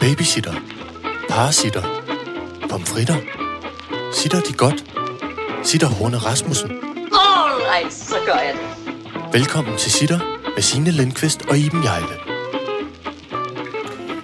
Babysitter. Parasitter. Pomfritter. Sitter de godt? Sitter Horne Rasmussen. Alright, så gør jeg det. Velkommen til Sitter med Signe Lindqvist og Iben Jejle.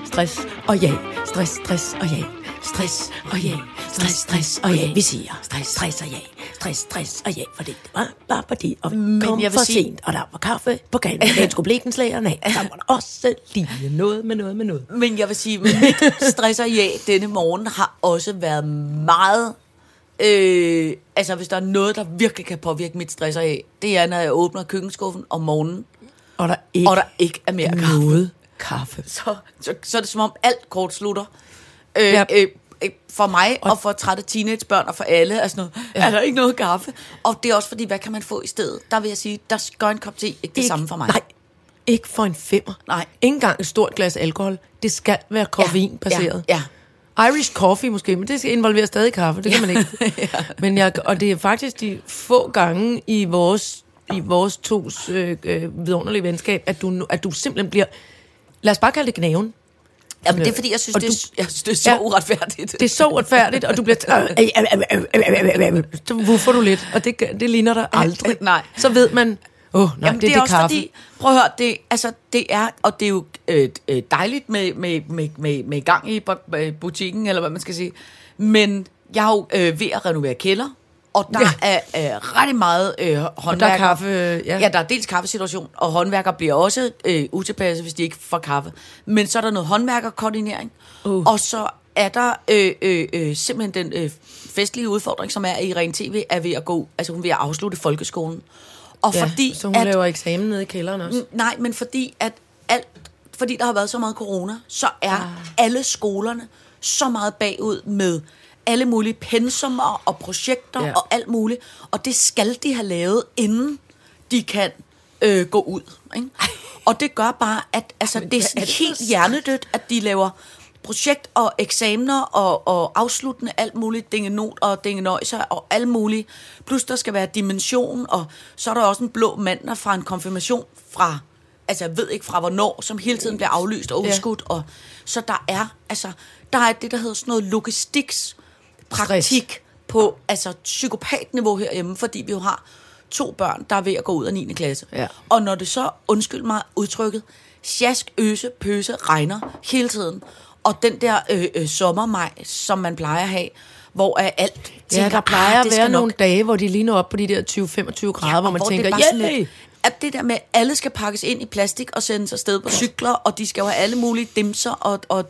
Stress og ja. Stress, stress og ja. Stress og ja. Stress, stress og ja. Vi siger stress, stress og ja. Stress, stress og ja. Fordi det var bare fordi, og vi kom jeg for sige- sent, og der var kaffe på gaden. Den skulle blive den slagerne af. Der var der også lige noget med noget med noget. Men jeg vil sige, mit stress og ja denne morgen har også været meget... Øh, altså, hvis der er noget, der virkelig kan påvirke mit stress og ja, det er, når jeg åbner køkkenskuffen om morgenen, Og der ikke og der ikke er mere kaffe. noget kaffe. Så, så, så er det som om alt kort slutter. Øh, Ja. øh, for mig og, og for trætte teenagebørn og for alle er sådan noget, ja. er der ikke noget kaffe? Og det er også fordi, hvad kan man få i stedet? Der vil jeg sige, der gør en kop te ikke det Ikke- samme for mig. Nej, ikke for en femmer. Nej. Ikke engang et stort glas alkohol. Det skal være koffeinbaseret. Ja, Irish coffee måske, men det skal involvere stadig kaffe, det kan man ikke. Men jeg, og det er faktisk de få gange i vores, i vores tos øh, øh, vidunderlige venskab, at du, at du simpelthen bliver, lad os bare kalde det gnaven. Jamen, det er fordi, jeg synes, Og det, du- er, jeg synes, det er så Ja. uretfærdigt. Det er så uretfærdigt, og du bliver... Så hvorfor du lidt, og det, det ligner dig aldrig. Nej. Så ved man, åh, oh, nej, Jamen, det, er det også kaffe. fordi, prøv at høre, det, altså, det er, og det er jo øh, øh, dejligt med, med, med, med, med gang i bu- øh, butikken, eller hvad man skal sige. Men jeg er jo øh, ved at renovere kælder, og der Ja. er øh, ret meget øh, håndværker. kaffe, øh, ja. ja. der er dels kaffesituation, og håndværker bliver også øh, utilpasset, hvis de ikke får kaffe. Men så er der noget håndværkerkoordinering, Uh. og så er der øh, øh, øh, simpelthen den øh, festlige udfordring, som er, at Irene TV er ved at gå, altså hun er ved at afslutte folkeskolen. Og Ja, fordi, så hun at, laver eksamen nede i kælderen også. Nej, men fordi at alt, fordi der har været så meget corona, så er ah. alle skolerne så meget bagud med alle mulige pensummer og projekter Ja. ja. og alt muligt. Og det skal de have lavet, inden de kan øh, gå ud. Ikke? Og det gør bare, at altså, det er sådan helt hjernedødt, at de laver projekt og eksamener og, og afsluttende alt muligt, dingenot og dingenøjser og alt muligt. Plus der skal være dimension, og så er der også en blå mandag fra en konfirmation fra, altså jeg ved ikke fra hvornår, som hele tiden bliver aflyst og Ja. udskudt. Og, så der er, altså, der er det, der hedder sådan noget logistiks praktik på altså psykopatniveau herhjemme, fordi vi jo har to børn, der er ved at gå ud af 9. klasse. Ja. Og når det så, undskyld mig udtrykket, sjask, øse, pøse, regner hele tiden, og den der øh, øh, sommermaj, som man plejer at have, hvor er alt Ja, tænker, der plejer "Ah, at det være skal nok nogle dage, hvor de lige når op på de der 20-25 grader, hvor man og tænker, er sådan yeah! at det der med, at alle skal pakkes ind i plastik og sendes afsted på cykler, og de skal jo have alle mulige dimser og, og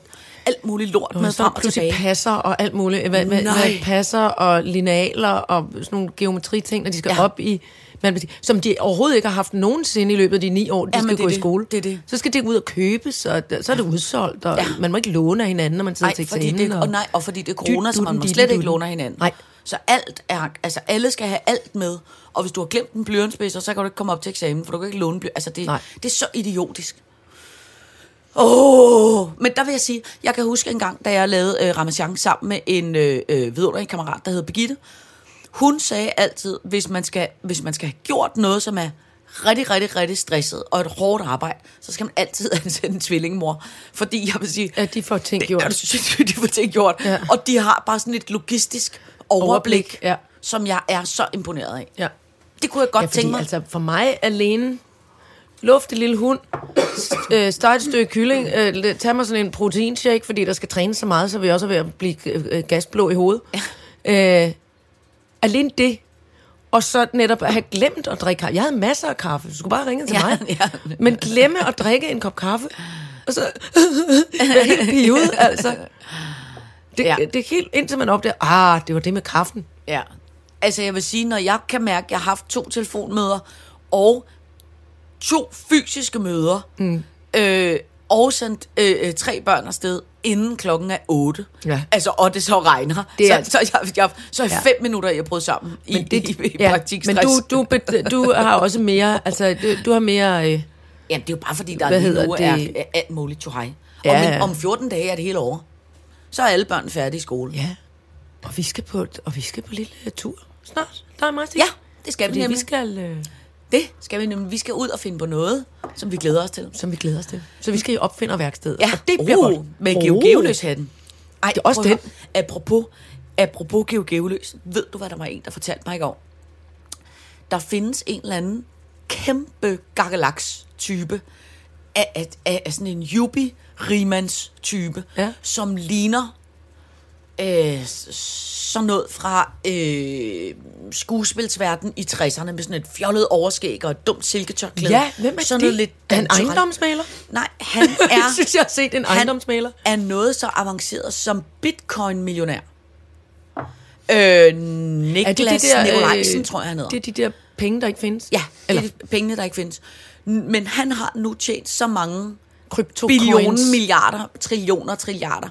alt muligt lort med Og frem og tilbage. passer og alt muligt. Hvad, hvad, hvad passer og linealer og sådan nogle geometriting, når de skal ja. Op i... matematik, Som de overhovedet ikke har haft nogensinde i løbet af de ni år, de Ja, skal det gå er i det. skole. Det det. Så skal det ud og købes, og så er det udsolgt, og ja. Man må ikke låne af hinanden, når man sidder Nej, til eksamen. det, og, nej, og fordi det er corona, så man må slet ikke låne af hinanden. Nej. Så alt er, altså alle skal have alt med. Og hvis du har glemt en blyantspids, så kan du ikke komme op til eksamen, for du kan ikke låne bly. Altså det, Nej. det er så idiotisk. Åh, oh, men der vil jeg sige, jeg kan huske en gang, da jeg lavede øh, Ramachan sammen med en øh, øh, vidunderlig kammerat, der hed Birgitte. Hun sagde altid, hvis man, skal, hvis man skal have gjort noget, som er rigtig, rigtig, rigtig stresset og et hårdt arbejde, så skal man altid ansætte en tvillingemor. Fordi jeg vil sige, Ja, de får ting det, gjort. Det de får ting gjort. Ja. Og de har bare sådan et logistisk overblik, Overblik, ja. som jeg er så imponeret af. Ja. Det kunne jeg godt ja, fordi tænke mig. altså for mig alene, luftig lille hund, øh, steg et stykke kylling, øh, tag mig sådan en proteinshake, fordi der skal trænes så meget, så vi også er ved at blive øh, øh, gasblå i hovedet. Ja. Øh, alene det, og så netop at have glemt at drikke kaffe. Jeg havde masser af kaffe, du skulle bare ringe til Ja, mig. ja. Men glemme at drikke en kop kaffe, og så være helt pivet, altså. Det. Ja. det er helt indtil man opdager, ah, det var det med kaffen. Ja. Altså jeg vil sige, når jeg kan mærke, at jeg har haft to telefonmøder og to fysiske møder, mm. øh, og sendt øh, øh, tre børn afsted, inden klokken er 8. Ja. Altså, og det så regner. Det er- så, så, jeg, jeg, så er Ja. fem minutter, jeg brød sammen i, det, i, i, ja, men du, du, du har også mere, altså du, du har mere, øh, Ja, det er jo bare fordi, der lige nu det? er, er alt muligt to hej. Ja. Ja. Om, om 14 dage er det hele over. Så er alle børn færdige i skole. ja, og vi skal på, og vi skal på lille tur snart. Der er meget. Ja, det skal vi Fordi vi nemlig. skal, øh, Det skal vi nemlig. Vi skal ud og finde på noget, som vi glæder os til. Som vi glæder os til. Så vi skal i opfinderværkstedet. Ja, og det bliver uh, godt. med Uh. Geo Geoløs-hatten. Ej, Det er også den. Apropos, apropos Geo Geoløs. Ved du, hvad der var en, der fortalte mig i går? Der findes en eller anden kæmpe gakkelaks-type af, af, af, af sådan en yuppie rimands type, Ja. som ligner øh, sådan noget fra øh, skuespilsverden i 60'erne med sådan et fjollet overskæg og et dumt silketørklæde. Ja, hvem er sådan det? Noget lidt er han ejendomsmaler? Nej, han er... Jeg synes, jeg har set en han ejendomsmaler. er noget så avanceret som bitcoin-millionær. Øh, Niklas der, øh, Nikolajsen, tror jeg, han hedder. Det er de der penge, der ikke findes? ja, Eller det er de pengene, der ikke findes. Men han har nu tjent så mange billioner, milliarder, trillioner, trilliarder,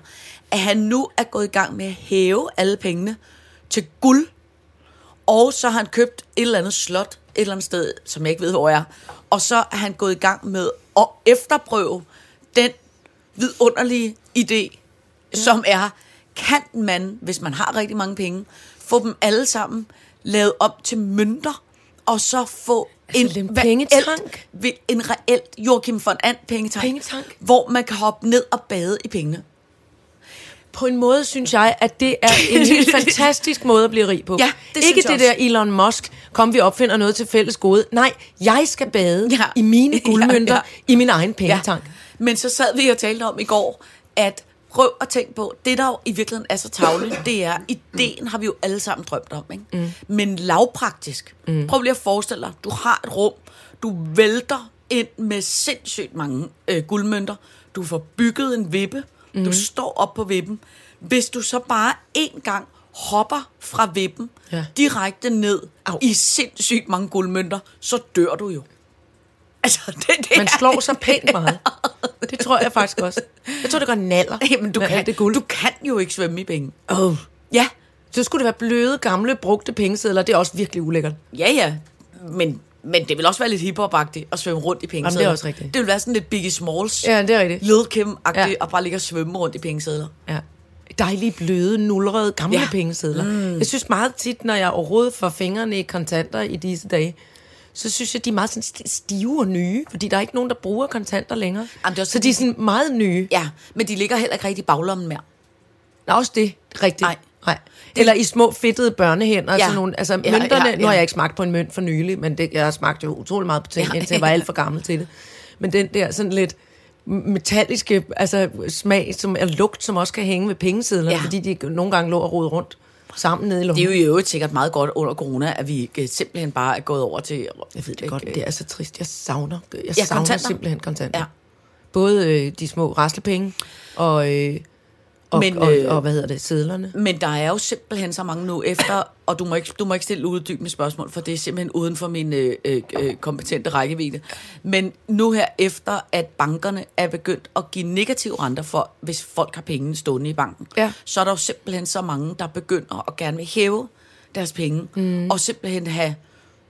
at han nu er gået i gang med at hæve alle pengene til guld. Og så har han købt et eller andet slot et eller andet sted, som jeg ikke ved, hvor er. Og så er han gået i gang med at efterprøve den vidunderlige idé, ja. som er, kan man, hvis man har rigtig mange penge, få dem alle sammen lavet op til mønter, og så få Altså, en en pengetank? reelt- en reelt Joachim von And pengetank, Pengetank? hvor man kan hoppe ned og bade i pengene. På en måde synes jeg, at det er en helt fantastisk måde at blive rig på. Ja, det Ikke det også. der Elon Musk, kom vi opfinder noget til fælles gode. Nej, jeg skal bade Ja. i mine guldmønter Ja, i min egen pengetank. Men så sad vi og talte om i går, at prøv at tænke på, det der jo i virkeligheden er så tavligt, det er, ideen har vi jo alle sammen drømt om, ikke? Mm. Men lavpraktisk. Mm. Prøv lige at forestille dig, du har et rum, du vælter ind med sindssygt mange øh, guldmønter, du får bygget en vippe, mm. du står op på vippen. Hvis du så bare en gang hopper fra vippen Ja. direkte ned Au. i sindssygt mange guldmønter, så dør du jo. Altså, det, det Man slår sig pænt meget. Det tror jeg faktisk også. Jeg tror, det går naller. Jamen, du kan, det guld. du kan jo ikke svømme i penge. Oh. Ja, Så skulle det være bløde, gamle, brugte pengesedler. Det er også virkelig ulækkert. ja, ja. Men, men det vil også være lidt hiphop-agtigt at svømme rundt i pengesedler. Jamen, det er også rigtigt. Det vil være sådan lidt Biggie Smalls, Ja, det er rigtigt. Lil Kim-agtigt, Ja. og bare ligge og svømme rundt i pengesedler. Ja. Dejlige, bløde, nulrede, gamle ja. Pengesedler. Mm. Jeg synes meget tit, når jeg overhovedet får fingrene i kontanter i disse dage, så synes jeg, de er meget sådan sti- stive og nye, fordi der er ikke nogen, der bruger kontanter længere. Jamen, det er også så de er sådan meget nye. Ja, men de ligger heller ikke rigtig i baglommen mere. Nå, også det. Rigtigt. Nej. Nej. Eller i små fedtede børnehænder. Ja. Sådan nogle, altså Ja, mønterne, ja, ja. nu har jeg ikke smagt på en mønt for nylig, men det, jeg har smagt jo utrolig meget på ting, Ja. indtil jeg var alt for gammel til det. Men den der sådan lidt metalliske altså, smag, som er lugt, som også kan hænge ved pengesedlerne, ja. Fordi de nogle gange lå og rode rundt sammen nede i Det lommen. er jo i øvrigt sikkert meget godt under corona, at vi øh, simpelthen bare er gået over til... Jeg ved det godt, det er så trist. Jeg savner, jeg Ja, savner kontanter. simpelthen kontanter. Ja. Både øh, de små raslepenge og, øh, og, Men, og, øh, og, hvad hedder det, sedlerne. Men der er jo simpelthen så mange nu efter, og du må ikke, du må ikke stille uddybende spørgsmål, for det er simpelthen uden for min øh, øh, øh, kompetente rækkevidde. Men nu her efter, at bankerne er begyndt at give negative renter for, hvis folk har pengene stående i banken, Ja. så er der jo simpelthen så mange, der begynder at gerne vil hæve deres penge, mm. og simpelthen have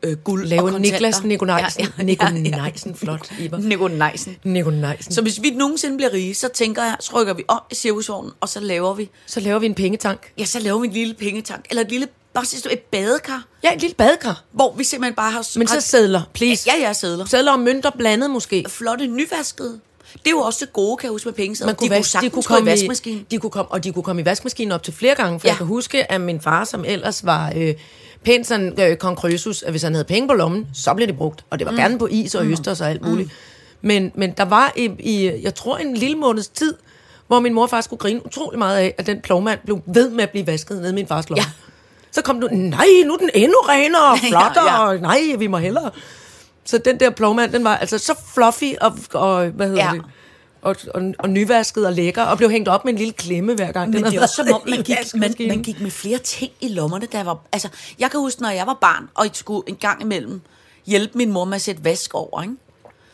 øh, guld Lave og kontanter. Niklas Nikolajsen. Nikolajsen, flot, Iber. Nikolajsen. Nikolajsen. Så hvis vi nogensinde bliver rige, så tænker jeg, så rykker vi om i cirkusvognen, og så laver vi, Så laver vi en pengetank. ja, så laver vi en lille pengetank, eller et lille, bare sidst et badekar, Ja, et lille badekar. hvor vi simpelthen bare har... Men så sædler, please. Ja, ja, sædler. Sædler og mønter blandet måske. Flotte, nyvaskede. Det er jo også det gode, kan jeg huske med penge. Man de kunne vaske- sagtens gå i vaskemaskinen. De kunne komme, og de kunne komme i vaskemaskinen op til flere gange, for ja. Ja. jeg kan huske, at min far, som ellers var øh, pænt sådan øh, kong Krøsus, at hvis han havde penge på lommen, så blev det brugt. Og det var mm. gerne på is og østers og alt muligt. Mm. Men, men der var i, i, jeg tror, en lille måneds tid, hvor min mor faktisk skulle grine utrolig meget af, at den plovmand blev ved med at blive vasket ned i min fars lomme. Ja. Så kom du, nej, nu er den endnu renere og flottere, ja, Ja, og nej, vi må hellere. Så den der plovmand, den var altså så fluffy og, og hvad hedder. Ja. det? Og, og, og nyvasket og lækker, og blev hængt op med en lille klemme hver gang. Men det er også som om, man gik, man, man gik med flere ting i lommerne, jeg var... Altså, jeg kan huske, når jeg var barn, og jeg skulle en gang imellem hjælpe min mor med at sætte vask over, ikke?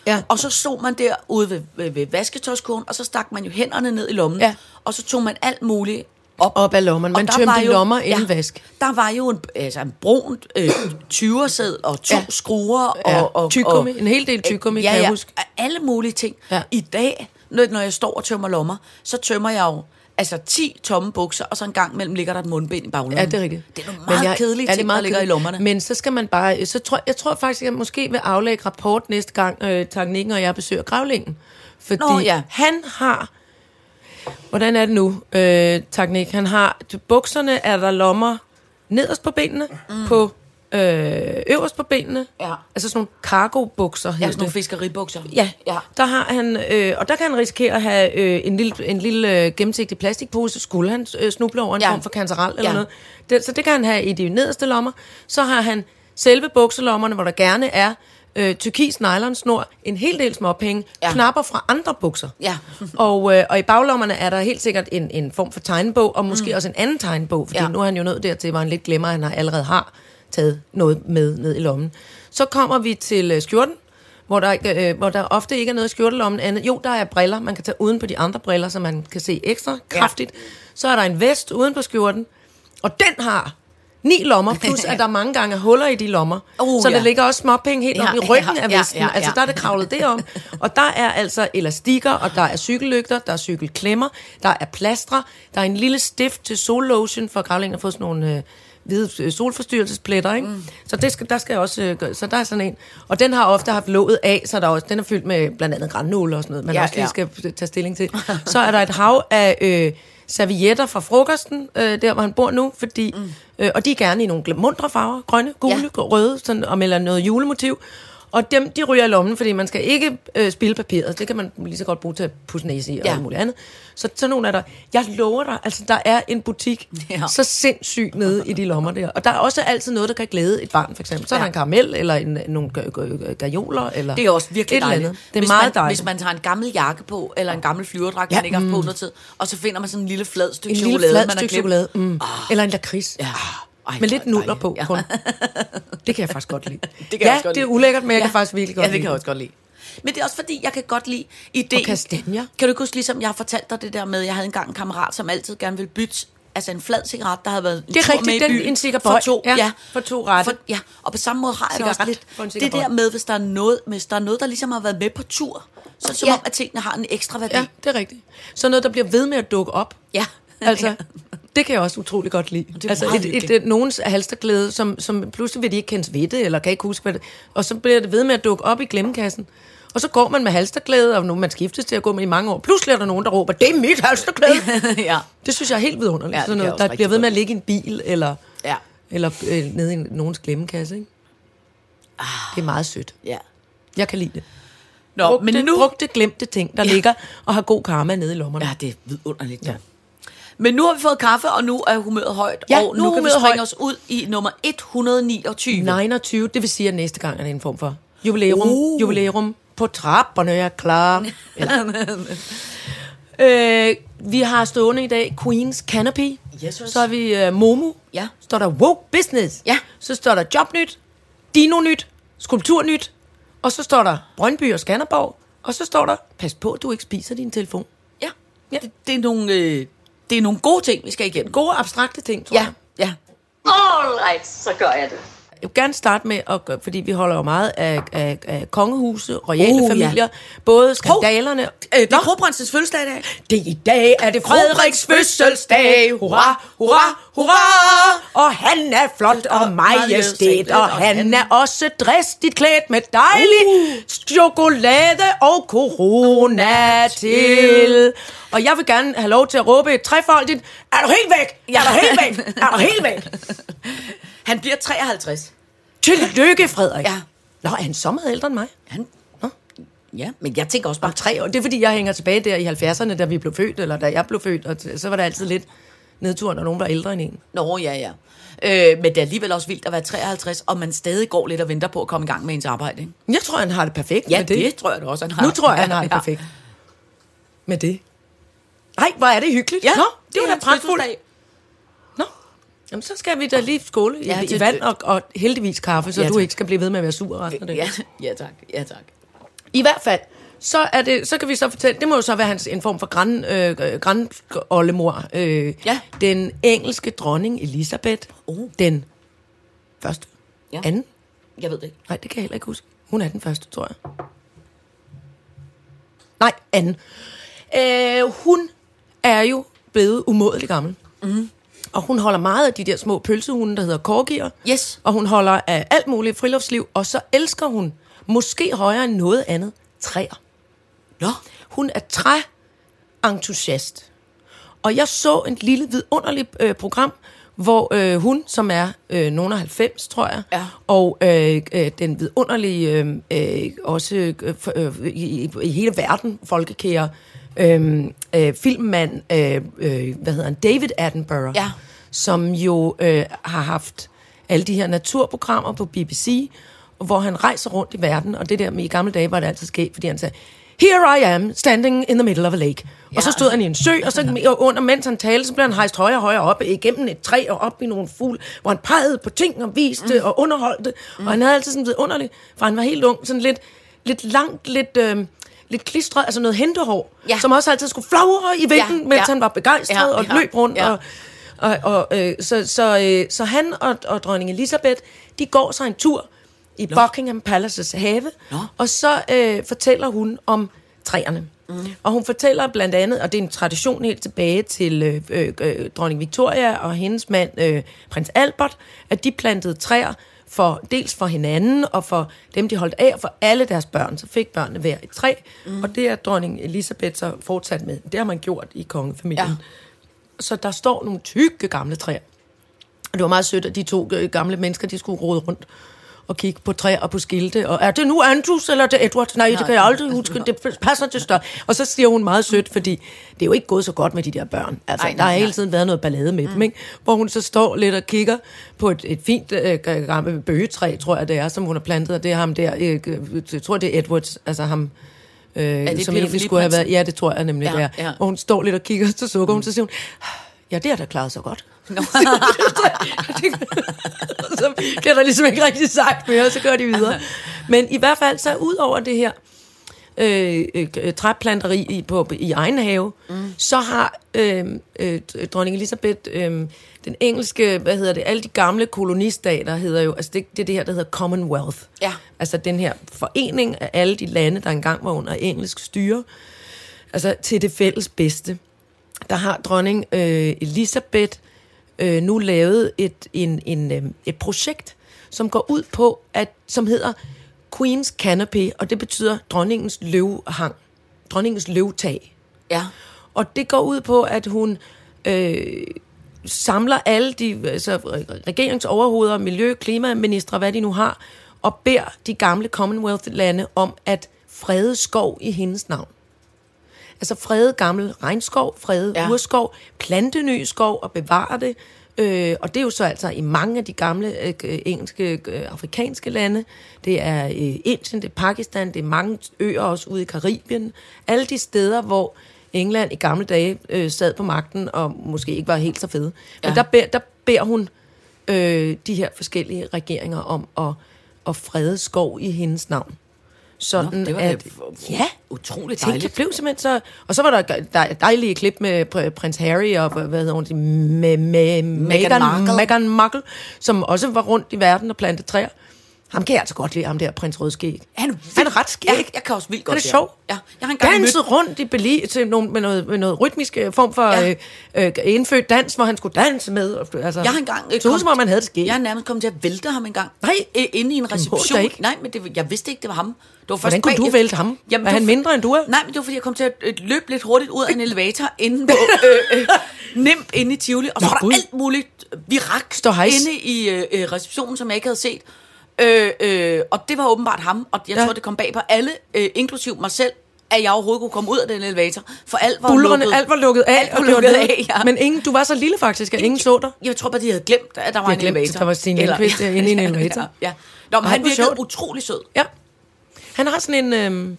Ja. Og så stod man der ude ved, ved, ved vasketøjskurven, og så stak man jo hænderne ned i lommen, Ja. og så tog man alt muligt op. Op af lommerne. Man Og der tømte jo- lommer inden vask. Der var jo en, altså en brun øh, 20'ersæd og to Ja. ja. skruer. Ja. Og, og, Tyggegummi. og, En hel del tyggegummi, ja, kan jeg ja, huske. Alle mulige ting. Ja. I dag, når, jeg står og tømmer lommer, så tømmer jeg jo altså 10 tomme bukser, og så en gang mellem ligger der et mundbind i baglommen. Ja, det er rigtigt. Det er nogle meget jeg, kedelige det er ting, meget der ligger i kedeligt. lommerne. Men så skal man bare... Så tror, jeg tror faktisk, at jeg måske vil aflægge rapport næste gang, øh, teknikken og jeg besøger gravlingen. Fordi Nå, ja. han har... Hvordan er det nu, øh, teknik? Han har... Bukserne er der lommer nederst på benene, mm. på øh, øverst på benene. Ja. Altså sådan nogle cargo-bukser. Ja, sådan nogle fiskeribukser. Ja, ja. der har han, øh, og der kan han risikere at have øh, en lille, en lille øh, gennemsigtig plastikpose, skulle han øh, snuble over en Ja. form for kantarel eller Ja. noget. Det, så det kan han have i de nederste lommer. Så har han selve bukselommerne, hvor der gerne er øh, tyrkis nylonsnor, en hel del småpenge, Ja. knapper fra andre bukser. Ja. og, øh, og i baglommerne er der helt sikkert en, en form for tegnebog, og måske mm. også en anden tegnebog, fordi Ja. nu er han jo nået dertil, hvor han lidt glemmer, at han allerede har taget noget med ned i lommen. Så kommer vi til øh, skjorten, hvor der, øh, hvor der ofte ikke er noget i skjortelommen andet. Jo, der er briller, man kan tage uden på de andre briller, så man kan se ekstra kraftigt. Så er der en vest uden på skjorten, og den har ni lommer, plus at der mange gange er huller i de lommer. Uh, så der ja. ligger også småpenge helt Ja, op i ryggen ja, af ja, vesten. ja, ja. Altså der er det kravlet det om. Og der er altså elastikker, og der er cykellygter, der er cykelklemmer, der er plastre, der er en lille stift til sollotion, for gravlingen har fået sådan nogle øh, hvide øh, solforstyrrelsespletter, ikke? Mm. Så det skal, der skal også, øh, så der er sådan en. Og den har ofte haft låget af, så der er også, den er fyldt med blandt andet granule og sådan noget, man Ja, også lige ja. skal tage stilling til. Så er der et hav af øh, servietter fra frokosten, øh, der hvor han bor nu, fordi, mm. øh, og de er gerne i nogle gl- mundre farver, grønne, gule, Ja. ja. røde, sådan, og eller noget julemotiv. Og dem, de ryger i lommen, fordi man skal ikke øh, spille papiret. Det kan man lige så godt bruge til at pusse næse i og Ja. ja. alt muligt andet. Så sådan nogle er der. Jeg lover dig, altså der er en butik Ja. så sindssygt nede i de lommer der. Og der er også altid noget, der kan glæde et barn, for eksempel. Så er Ja. der en karamel, eller en, nogle ga- ga- gajoler, eller Det er også virkelig et eller dejligt. andet. Det er hvis meget man, dejligt. Hvis man tager en gammel jakke på, eller en gammel flyverdragt, Ja, man ikke har haft på mm. noget tid, og så finder man sådan en lille flad stykke en chokolade, lille flad man har chokolade. Mm. Eller en lakrids. Ja. Ej, Med lidt nuller på Ja. kun. Det kan jeg faktisk godt lide. Det kan ja, jeg også godt det er lide. ulækkert, men jeg kan faktisk virkelig godt Ja, det kan jeg også godt lide. Men det er også fordi, jeg kan godt lide ideen. Og kastanjer. Kan du ikke huske, ligesom jeg har fortalt dig det der med, jeg havde engang en kammerat, som altid gerne ville bytte altså en flad cigaret, der havde været en Det er rigtigt, med i den- byen. en cigaret-bøj. For to, Ja, ja. for to rette. For, ja, og på samme måde har jeg det også lidt. Det der med, hvis der, er noget, hvis der er noget, der ligesom har været med på tur, så som Ja. om, at tingene har en ekstra værdi. Ja, det er rigtigt. Så noget, der bliver ved med at dukke op. Ja. Altså, det kan jeg også utrolig godt lide. Det er altså, et, et, et, nogens halsterklæde, som, som pludselig vil de ikke kendes ved det, eller kan ikke huske, hvad det Og så bliver det ved med at dukke op i glemmekassen. Og så går man med halsterklæde, og nu man skiftes til at gå med i mange år. Pludselig er der nogen, der råber, det er mit halsterklæde. ja. det synes jeg er helt vidunderligt. Ja, sådan noget, der bliver ved med at ligge i en bil, eller, Ja. eller øh, nede i nogens glemmekasse. Ikke? Ah. Det er meget sødt. Ja. Jeg kan lide det. Nå, Brugte, men nu... brugte glemte ting, der ja. ligger og har god karma nede i lommerne. Ja, det er vidunderligt. Ja. Men nu har vi fået kaffe, og nu er humøret højt. Ja, og nu nu, kan vi springe højt. os ud i nummer 129. 29, det vil sige, at næste gang er det en form for jubilæum. Uh. Jubilæum på trapperne er klar. Øh, vi har stående i dag Queens Canopy. Yes, yes. Så har vi uh, Momo. Ja. Så står der Woke Business. Ja. Så står der Jobnyt, Dino-nyt, Skulpturnyt. Og så står der Brøndby og Skanderborg. Og så står der, pas på, at du ikke spiser din telefon. Ja, ja. Det, det, er nogle, øh, det er nogle gode ting, vi skal igennem. Gode abstrakte ting, tror Ja, jeg. ja. Alright, så gør jeg det. Jeg vil gerne starte med, at, gøre- fordi vi holder jo meget af, af, af kongehuse, royale Uh, uh, ja. familier, både skandalerne... Øh, det er kronprinsens fødselsdag i dag. Det i dag er det Frederiks fødselsdag. Hurra, hurra, hurra. Og han er flot og majestæt, og han er også dristigt klædt med dejlig chokolade og corona til. Og jeg vil gerne have lov til at råbe trefoldigt, er du helt væk? Er du helt væk? Er du helt væk? Han bliver 53. Tillykke, Frederik. Ja. Nå, er han så meget ældre end mig? Han, ja, men jeg tænker også bare... Om tre år. Det er fordi, jeg hænger tilbage der i 70'erne, da vi blev født, eller da jeg blev født, og så var der altid lidt nedtur, når nogen var ældre end en. Nå, ja, ja. Øh, men det er alligevel også vildt at være 53, og man stadig går lidt og venter på at komme i gang med ens arbejde. Ikke? Jeg tror, han har det perfekt Ja, med det. det. det tror jeg da også, han har. Nu tror jeg, han har det Ja. perfekt med det. Nej, hvor er det hyggeligt. Ja, Nå, det er var da pragtfuldt. Jamen, så skal vi da lige skåle i, Ja, ja, i vand og, og heldigvis kaffe, så Ja, du ikke skal blive ved med at være sur resten af det. Ja, ja, tak. Ja, tak. I hvert fald, så, er det, så kan vi så fortælle, det må jo så være hans, en form for grand, øh, grand oldemor. Øh, Ja. Den engelske dronning Elisabeth. Oh. Den første. Ja. Anden. Jeg ved det ikke. Nej, det kan jeg heller ikke huske. Hun er den første, tror jeg. Nej, anden. Øh, hun er jo blevet umådelig gammel. Mm. Og hun holder meget af de der små pølsehunde, der hedder korgier. Yes. Og hun holder af alt muligt friluftsliv. Og så elsker hun, måske højere end noget andet, træer. Nå. Hun er træentusiast. Og jeg så et lille vidunderligt øh, program, hvor øh, hun, som er øh, nogen af 90, tror jeg, Ja. og øh, øh, den vidunderlige, øh, øh, også øh, øh, i, i- i hele verden, folkekære, øh, øh, filmmand, øh, øh, hvad hedder han, David Attenborough, Ja. som jo øh, har haft alle de her naturprogrammer på BBC, hvor han rejser rundt i verden, og det der med i gamle dage var det altid sket, fordi han sagde, Here I am, standing in the middle of a lake. Ja. Og så stod han i en sø, og så og under, mens han talte, så blev han hejst højere og højere op, igennem et træ og op i nogle fugle, hvor han pegede på ting og viste mm. og underholdte. Mm. Og han havde altid sådan lidt underligt, for han var helt ung, sådan lidt, lidt langt, lidt... Øh, lidt klistret, altså noget hentehår, Ja. som også altid skulle flagre i vinden, Ja, mens ja. han var begejstret Ja, ja, og ja, løb rundt. ja. Og, og, og, øh, så, så, øh, så han og, og dronning Elisabeth, de går sig en tur i Nå. Buckingham Palaces have, Nå. og så øh, fortæller hun om træerne. Mm. Og hun fortæller blandt andet, og det er en tradition helt tilbage til øh, øh, øh, dronning Victoria og hendes mand, øh, prins Albert, at de plantede træer for dels for hinanden og for dem, de holdt af, og for alle deres børn. Så fik børnene hver et træ, mm. og det er dronning Elisabeth så fortsat med. Det har man gjort i kongefamilien. Ja. Så der står nogle tykke gamle træer. Og det var meget sødt, at de to øh, gamle mennesker, de skulle rode rundt og kigge på træer og på skilte. Og er det nu Andrews, eller er det Edward? Nej, det kan jeg aldrig huske. Det passer til større. Og så siger hun meget sødt, fordi det er jo ikke gået så godt med de der børn. Altså, Ej, Ej, nej, der har hele tiden været noget ballade med mm. dem, ikke? Hvor hun så står lidt og kigger på et, et fint øh, gammelt bøgetræ, tror jeg det er, som hun har plantet. Og det er ham der, øh, jeg tror det er Edwards, altså ham... Øh, det som egentlig skulle have været... Ja, det tror jeg nemlig, Ja, det er. ja. Og hun står lidt og kigger, så sukker hun, så siger hun, ja, det har da klaret sig godt. Nå. så bliver der ligesom ikke rigtig sagt mere, og så går de videre. Men i hvert fald så ud over det her øh, øh, træplanteri i, på, i egen have, mm. så har øh, øh, dronning Elisabeth, øh, den engelske, hvad hedder det, alle de gamle kolonistater hedder jo, altså det, det er det her, der hedder Commonwealth. Ja. Altså den her forening af alle de lande, der engang var under engelsk styre, altså til det fælles bedste. Der har dronning øh, Elisabeth øh, nu lavet et, en, en, øh, et projekt, som går ud på, at, som hedder Queen's Canopy, og det betyder dronningens løvhang, dronningens løvtag. Ja. Og det går ud på, at hun øh, samler alle de altså, regeringsoverhoveder, miljø, klimaministre, hvad de nu har, og beder de gamle Commonwealth-lande om at frede skov i hendes navn. Altså frede gammel regnskov, frede Ja. urskov, plante ny skov og bevare det. Øh, og det er jo så altså i mange af de gamle øh, øh, engelske, øh, afrikanske lande. Det er øh, Indien, det er Pakistan, det er mange øer også ude i Karibien. Alle de steder, hvor England i gamle dage øh, sad på magten og måske ikke var helt så fede. Men Ja. der, beder, der beder hun øh, de her forskellige regeringer om at, at frede skov i hendes navn. Sådan Nå, det var at, da ja, utroligt Tænk, dejligt. det blev simpelthen så... Og så var der dej- dejlige klip med pr- prins Harry og, hvad hedder hun, det, med, med Meghan, Markle. Meghan Markle, som også var rundt i verden og plantede træer. Ham kan jeg altså godt lide, ham der prins Rødskæg. Han er, Han er ret skæg. Ja, jeg kan også vildt godt Han er sjov. Ja, jeg har engang rundt i Berlin til nogle, med, noget, med noget rytmisk øh, form for Ja. øh, øh, indfødt dans, hvor han skulle danse med. Altså, Jeg har engang... øh, så ud som om man havde det skæg. Jeg er nærmest kommet til at vælte ham engang. Nej. Øh, Inde i en reception. ikke. Nej, men det, jeg vidste ikke, det var ham. Det var først Hvordan kunne bag- du vælte ham? Er det han mindre, end du er? Nej, men det var fordi, jeg kom til at øh, løbe lidt hurtigt ud af en elevator inde på øh, øh, Nem inde i Tivoli. Og så Nå, var der alt muligt virak Ståhejs. inde i øh, øh, receptionen, som jeg ikke havde set. Øh, øh, og det var åbenbart ham. Og jeg Ja. tror, det kom bag på alle, øh, inklusiv mig selv, at jeg overhovedet kunne komme ud af den elevator. For alt var Bullerne, lukket. alt var lukket af. Alt var lukket nede. af, ja. Men ingen, du var så lille faktisk, at ingen så dig. Jeg tror bare, de havde glemt, at der var De en glemt, elevator. der var Stine Lindqvist, øh, inde i en elevator. ja, ja. Nå, men Ej, han virkede sjovt. utrolig sød. Ja. Han har sådan en... Øhm,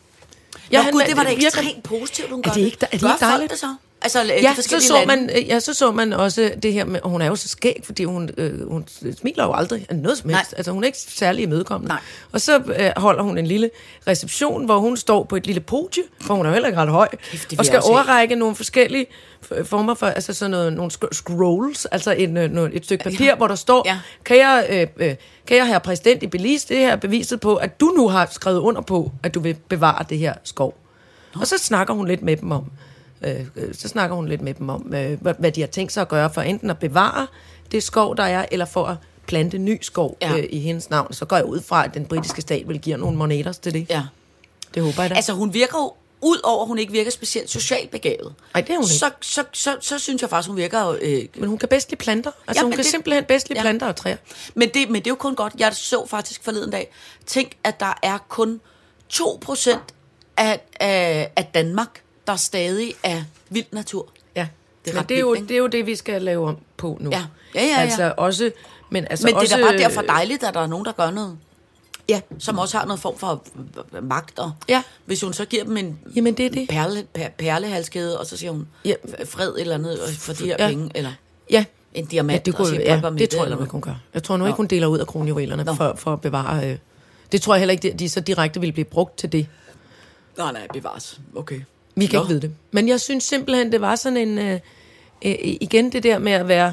Ja, han Nå, gud, det var da ekstremt positivt, hun gør det ikke- er det ikke dejligt? det så? Altså, Ja, de så så, lande. man, øh, ja, så så man også det her med, hun er jo så skæg, fordi hun, øh, hun smiler jo aldrig af noget som helst. Nej. Altså hun er ikke særlig imødekommende. Nej. Og så øh, holder hun en lille reception, hvor hun står på et lille podie, for hun er jo heller ikke ret høj, vil og jeg skal overrække nogle forskellige former for, altså sådan noget, nogle scrolls, altså en, øh, noget- et stykke papir, Ja. hvor der står, Ja. kære, øh, øh, kære herre præsident i Belize, det her er beviset på, at du nu har skrevet under på, at du vil bevare det her skov. Og så snakker hun lidt med dem om, øh, øh, så snakker hun lidt med dem om, øh, hvad, de har tænkt sig at gøre for enten at bevare det skov, der er, eller for at plante ny skov Ja. øh, i hendes navn. Så går jeg ud fra, at den britiske stat vil give nogle moneter til det. Ja. Det håber jeg da. Altså, hun virker jo, ud over at hun ikke virker specielt socialt begavet, Ej, det er hun ikke. så, så, så, så synes jeg faktisk, hun virker... Øh, Men hun kan bedst lide planter. Altså, Ja, hun kan det- simpelthen bedst lide Ja. planter og træer. men, det, men det er jo kun godt. Jeg så faktisk forleden dag, tænk, at der er kun 2% af, af, af Danmark, der stadig er vild natur. Ja, Det er men det er, jo, vildt, det er jo det, vi skal lave om på nu. Ja. Ja, ja, ja. Altså også... Men, altså Men det også, er da bare derfor dejligt, at der er nogen, der gør noget, Ja, som også har noget form for magt. Og Ja. Hvis hun så giver dem en Jamen, det er det. perle, per, perlehalskæde, og så siger hun Ja. ja. fred eller andet øh, for de her Ja. penge, eller ja. en Ja, diamant, det, og kunne, siger, ja, "Bop, bop, det tror jeg ikke, hun noget." gør. Jeg tror nu ikke, hun deler ud af kronjuvelerne Nå. for, for at bevare... Øh, det tror jeg heller ikke, de, de så direkte vil blive brugt til det. Nej, nej, bevares. Okay. Vi kan Nå. ikke vide det. Men jeg synes simpelthen, det var sådan en... Øh, øh, igen det der med at være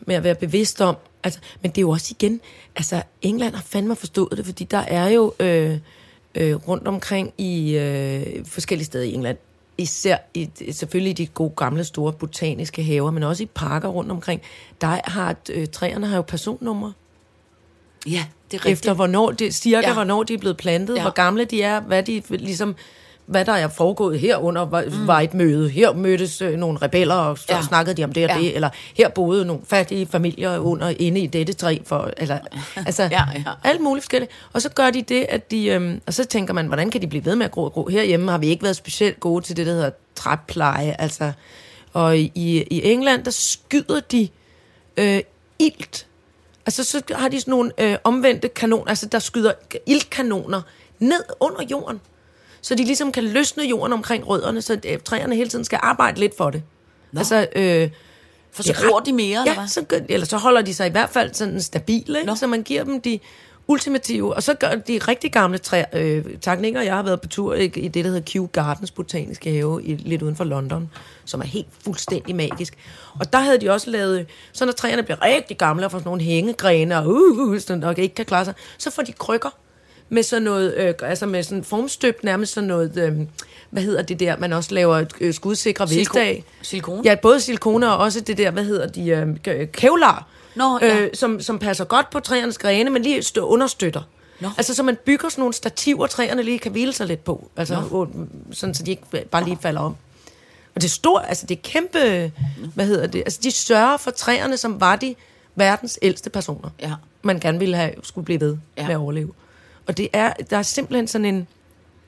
med at være bevidst om. Altså, men det er jo også igen... Altså, England har fandme forstået det, fordi der er jo øh, øh, rundt omkring i øh, forskellige steder i England, især i, selvfølgelig i de gode gamle store botaniske haver, men også i parker rundt omkring, der har øh, træerne har jo personnumre. Ja, det er rigtigt. Efter hvornår det, cirka Ja. hvornår de er blevet plantet, ja. hvor gamle de er, hvad de ligesom hvad der er foregået herunder, var, mm. var et møde. Her mødtes øh, nogle rebeller, og så Ja. snakkede de om det og Ja. det, eller her boede nogle fattige familier under inde i dette træ, for, eller, altså, Ja, ja. alt muligt forskelligt. Og så gør de det, at de, øhm, og så tænker man, hvordan kan de blive ved med at gro og gro? Herhjemme har vi ikke været specielt gode til det, der hedder træpleje, altså, og i, i England, der skyder de øh, ilt Altså, så har de sådan nogle øh, omvendte kanoner, altså der skyder iltkanoner ned under jorden, så de ligesom kan løsne jorden omkring rødderne, så øh, træerne hele tiden skal arbejde lidt for det. Nå. Altså, øh, For så gror de mere, eller ja, hvad? så, gør- eller så holder de sig i hvert fald sådan stabile, ikke? Så man giver dem de ultimative, og så gør de rigtig gamle træer. Øh, Takning og jeg har været på tur i, i det, der hedder Kew Gardens botaniske have, i, lidt uden for London, som er helt fuldstændig magisk. Og der havde de også lavet, så når træerne bliver rigtig gamle og får sådan nogle hængegrene, og, uh, uh, sådan, og ikke kan klare sig, så får de krykker med sådan noget, øh, altså med sådan formstøbt nærmest sådan noget, øh, hvad hedder det der, man også laver øh, skudsikre af. silikone? Ja, både silikone og også det der, hvad hedder de, øh, kevlar, Nå, ja. øh, som, som passer godt på træernes grene, men lige stø- understøtter. Nå. Altså, så man bygger sådan nogle stativer, træerne lige kan hvile sig lidt på. Altså, og, sådan, så de ikke bare lige falder om. Og det er stort, altså det er kæmpe, hvad hedder det, altså de sørger for træerne, som var de verdens ældste personer. Ja. Man gerne ville have, skulle blive ved ja. med at overleve. Og det er, der er simpelthen sådan en,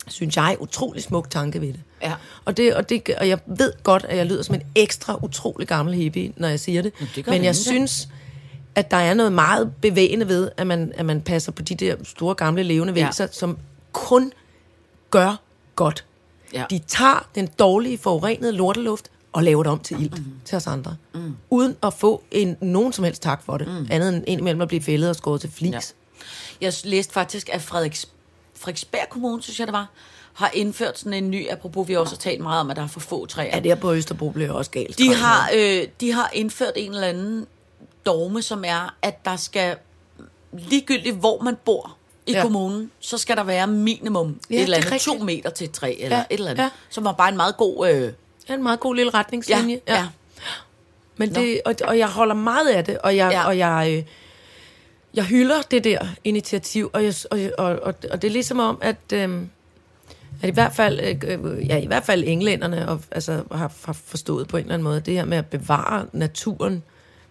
synes jeg, utrolig smuk tanke ved det. Ja. Og, det, og, det, og jeg ved godt, at jeg lyder som en ekstra utrolig gammel hippie, når jeg siger det. Jamen, det Men jeg synes, at der er noget meget bevægende ved, at man, at man passer på de der store gamle levende Ja. væsener, som kun gør godt. Ja. De tager den dårlige, forurenede lorteluft og laver det om til ilt mm. til os andre. Mm. Uden at få en, nogen som helst tak for det. Mm. Andet end indimellem at blive fældet og skåret til flis. Ja. Ja. Jeg læste faktisk, at Frederiks, Frederiksberg Kommune, synes jeg det var, har indført sådan en ny, apropos vi også har talt meget om, at der er for få træer. Ja, der på Østerbro blev også galt. De har, øh, de har indført en eller anden dogme, som er, at der skal, ligegyldigt hvor man bor i ja. Ja. kommunen, så skal der være minimum Ja, et eller det er andet to meter til et træ, eller Ja, et eller andet, ja. som var bare en meget god... Øh, Det er en meget god lille ja, retningslinje. ja. Men det, og, og jeg holder meget af det, og jeg, Ja. ja. og jeg, øh, jeg hylder det der initiativ, og, jeg, og, og, og, det er ligesom om, at, øh, at i hvert fald, øh, ja, i hvert fald englænderne og, altså, har, har forstået på en eller anden måde, det her med at bevare naturen,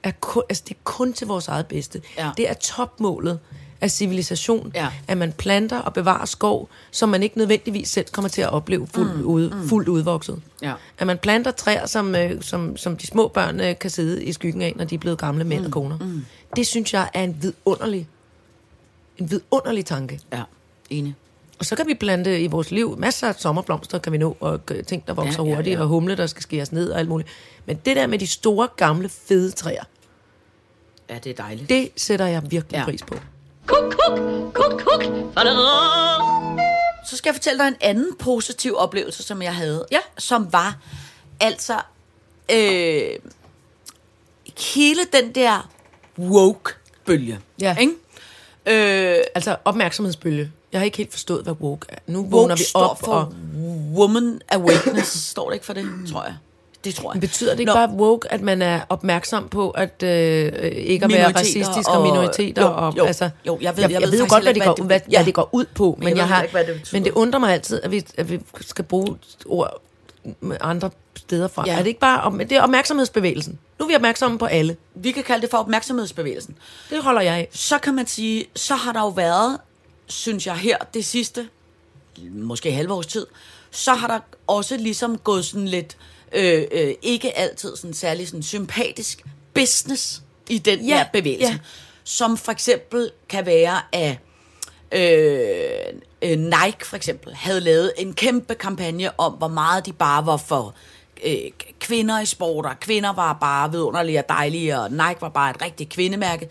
er kun, altså, det er kun til vores eget bedste. Ja. Det er topmålet af civilisation, Ja. at man planter og bevarer skov, som man ikke nødvendigvis selv kommer til at opleve fuldt, mm, ud, mm. fuldt udvokset. Ja. At man planter træer, som, øh, som, som de små børn øh, kan sidde i skyggen af, når de er blevet gamle mænd mm. og koner. Mm. Det synes jeg er en vidunderlig, en vidunderlig tanke. ja, enig. Og så kan vi plante i vores liv masser af sommerblomster, kan vi nå, og ting, der vokser Ja, ja, hurtigt, ja. og humle, der skal skæres ned og alt muligt. Men det der med de store, gamle, fede træer, Ja, det er dejligt. det sætter jeg virkelig ja. pris på. Kuk, kuk, kuk, kuk. Så skal jeg fortælle dig en anden positiv oplevelse, som jeg havde. Ja. Som var altså øh, hele den der woke-bølge. Ja. Ikke? Øh, Altså opmærksomhedsbølge. Jeg har ikke helt forstået, hvad woke er. Nu woke vågner vi står op for og... woman awareness, står det ikke for det, tror jeg. Det tror jeg. Men betyder det ikke Nå, bare woke, at man er opmærksom på, at øh, ikke at være racistisk og, og- minoriteter? jo, og, jo, altså, jo, jeg ved- jeg, jeg jeg ved ved jo godt, hvad det, går, hvad hvad, det- hvad ja. det går ud på, men, jeg jeg, ved har, ikke, hvad det betyder. men det undrer mig altid, at vi, at vi skal bruge ord med andre steder fra. Ja. Er det ikke bare om, det er opmærksomhedsbevægelsen? Nu er vi opmærksomme på alle. Vi kan kalde det for opmærksomhedsbevægelsen. Det holder jeg af. Så kan man sige, så har der jo været, synes jeg her, det sidste, måske halve års tid, så har der også ligesom gået sådan lidt, øh, øh, ikke altid sådan særlig sådan sympatisk business i den Ja, her bevægelse. ja. Som for eksempel kan være, at øh, øh, Nike for eksempel havde lavet en kæmpe kampagne om, hvor meget de bare var for øh, kvinder i sport, og kvinder var bare vidunderlige og dejlige, og Nike var bare et rigtigt kvindemærke.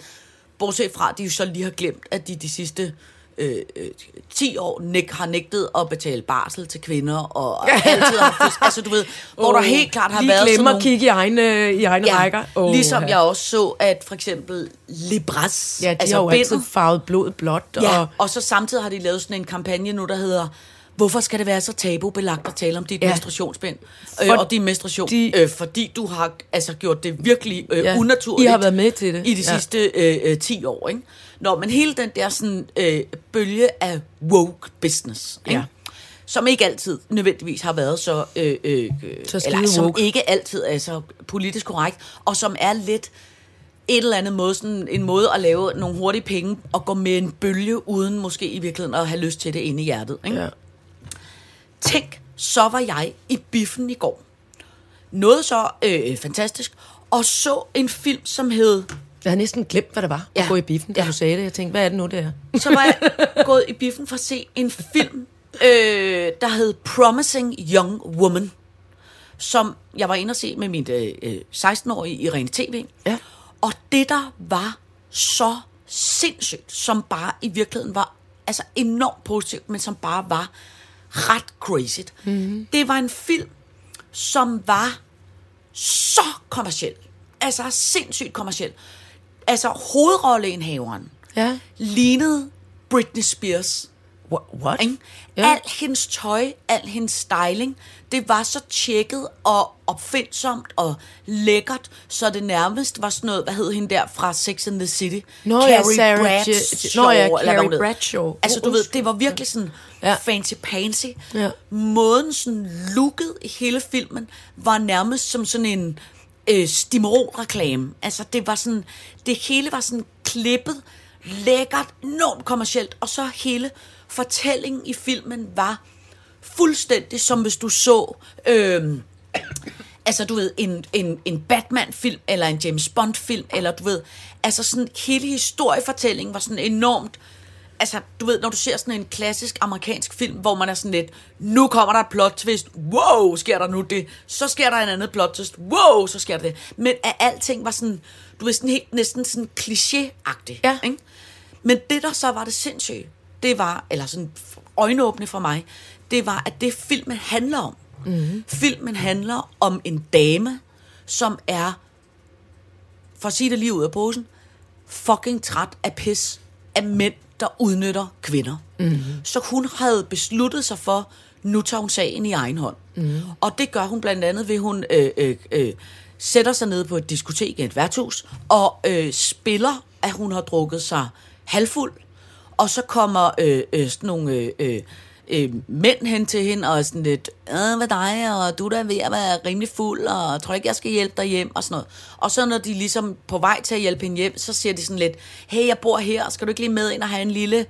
Bortset fra, at de jo så lige har glemt, at de de sidste øh, øh, 10 år næg, har nægtet at betale barsel til kvinder, og altid har altså du ved, hvor der helt klart har Lige været sådan nogle... at kigge i egne, i egne rækker. Oh, ligesom ja. jeg også så, at for eksempel Libras, Ja, de altså har jo altid bindet, farvet blodet blåt. Ja, Og, og, og så samtidig har de lavet sådan en kampagne nu, der hedder Hvorfor skal det være så tabubelagt at tale om dit Ja. ja. menstruationsbind? Øh, For- og din menstruation, de- øh, fordi du har altså gjort det virkelig øh, Ja, ja. unaturligt. I har været med til det. I de Ja. sidste øh, øh, 10 år, ikke? Nå, men hele den der sådan, øh, bølge af woke business, ikke? Ja. som ikke altid nødvendigvis har været så, øh, øh, øh, Så eller som woke. ikke altid er så politisk korrekt, og som er lidt et eller andet måde, sådan en måde at lave nogle hurtige penge og gå med en bølge, uden måske i virkeligheden at have lyst til det inde i hjertet. Ikke? ja. Tænk, så var jeg i biffen i går. Noget så øh, fantastisk, og så en film, som hed... Jeg havde næsten glemt, hvad det var at Ja. gå i biffen, da Ja. du sagde det. Jeg tænkte, hvad er det nu, det er? Så var jeg gået i biffen for at se en film, øh, der hed Promising Young Woman, som jeg var inde og se med mit øh, øh, 16-årige i Rene TV. Ja. Og det, der var så sindssygt, som bare i virkeligheden var altså enormt positivt, men som bare var ret crazy. Mm-hmm. Det var en film, som var så kommersiel. Altså sindssygt kommersiel. Altså hovedrolleindhaveren Ja. lignede Britney Spears. Wha- What? Ikke? Al hendes tøj, al hendes styling, det var så tjekket og opfindsomt og lækkert, så det nærmest var sådan noget, hvad hed hende der fra Sex and the City? Nå ja, Carrie Sarah Bradshaw, Nå ja, Carrie. Bradshaw. Altså du ved, det var virkelig sådan ja. fancy-pansy. Ja. Måden sådan looket i hele filmen var nærmest som sådan en øh, Stimorol-reklame. Altså det var sådan, det hele var sådan klippet, lækkert, enormt kommercielt, og så hele fortællingen i filmen var fuldstændig som hvis du så... Øh, altså du ved, en, en, en Batman-film, eller en James Bond-film, eller du ved, altså sådan hele historiefortællingen var sådan enormt, altså du ved, når du ser sådan en klassisk amerikansk film, hvor man er sådan lidt, nu kommer der et plot twist, wow, sker der nu det, så sker der en andet plot twist, wow, så sker der det, men at alting var sådan, du ved, sådan helt næsten sådan kliché-agtigt, Ja. ikke? Men det, der så var det sindssyge, det var, eller sådan øjenåbne for mig, det var, at det filmen handler om. Mm. Filmen handler om en dame, som er, for at sige det lige ud af posen, fucking træt af pis af mænd, der udnytter kvinder. Mm. Så hun havde besluttet sig for, nu tager hun sagen i egen hånd. Mm. Og det gør hun blandt andet ved, hun øh, øh, øh, sætter sig ned på et diskotek i et værtshus, og øh, spiller, at hun har drukket sig halvfuld, og så kommer øh, øh, sådan nogle øh, øh, øh, mænd hen til hende, og er sådan lidt, øh, hvad dig, og du er da ved at være rimelig fuld, og tror ikke, jeg skal hjælpe dig hjem, og sådan noget. Og så når de ligesom på vej til at hjælpe hende hjem, så siger de sådan lidt, hey, jeg bor her, skal du ikke lige med ind og have en lille...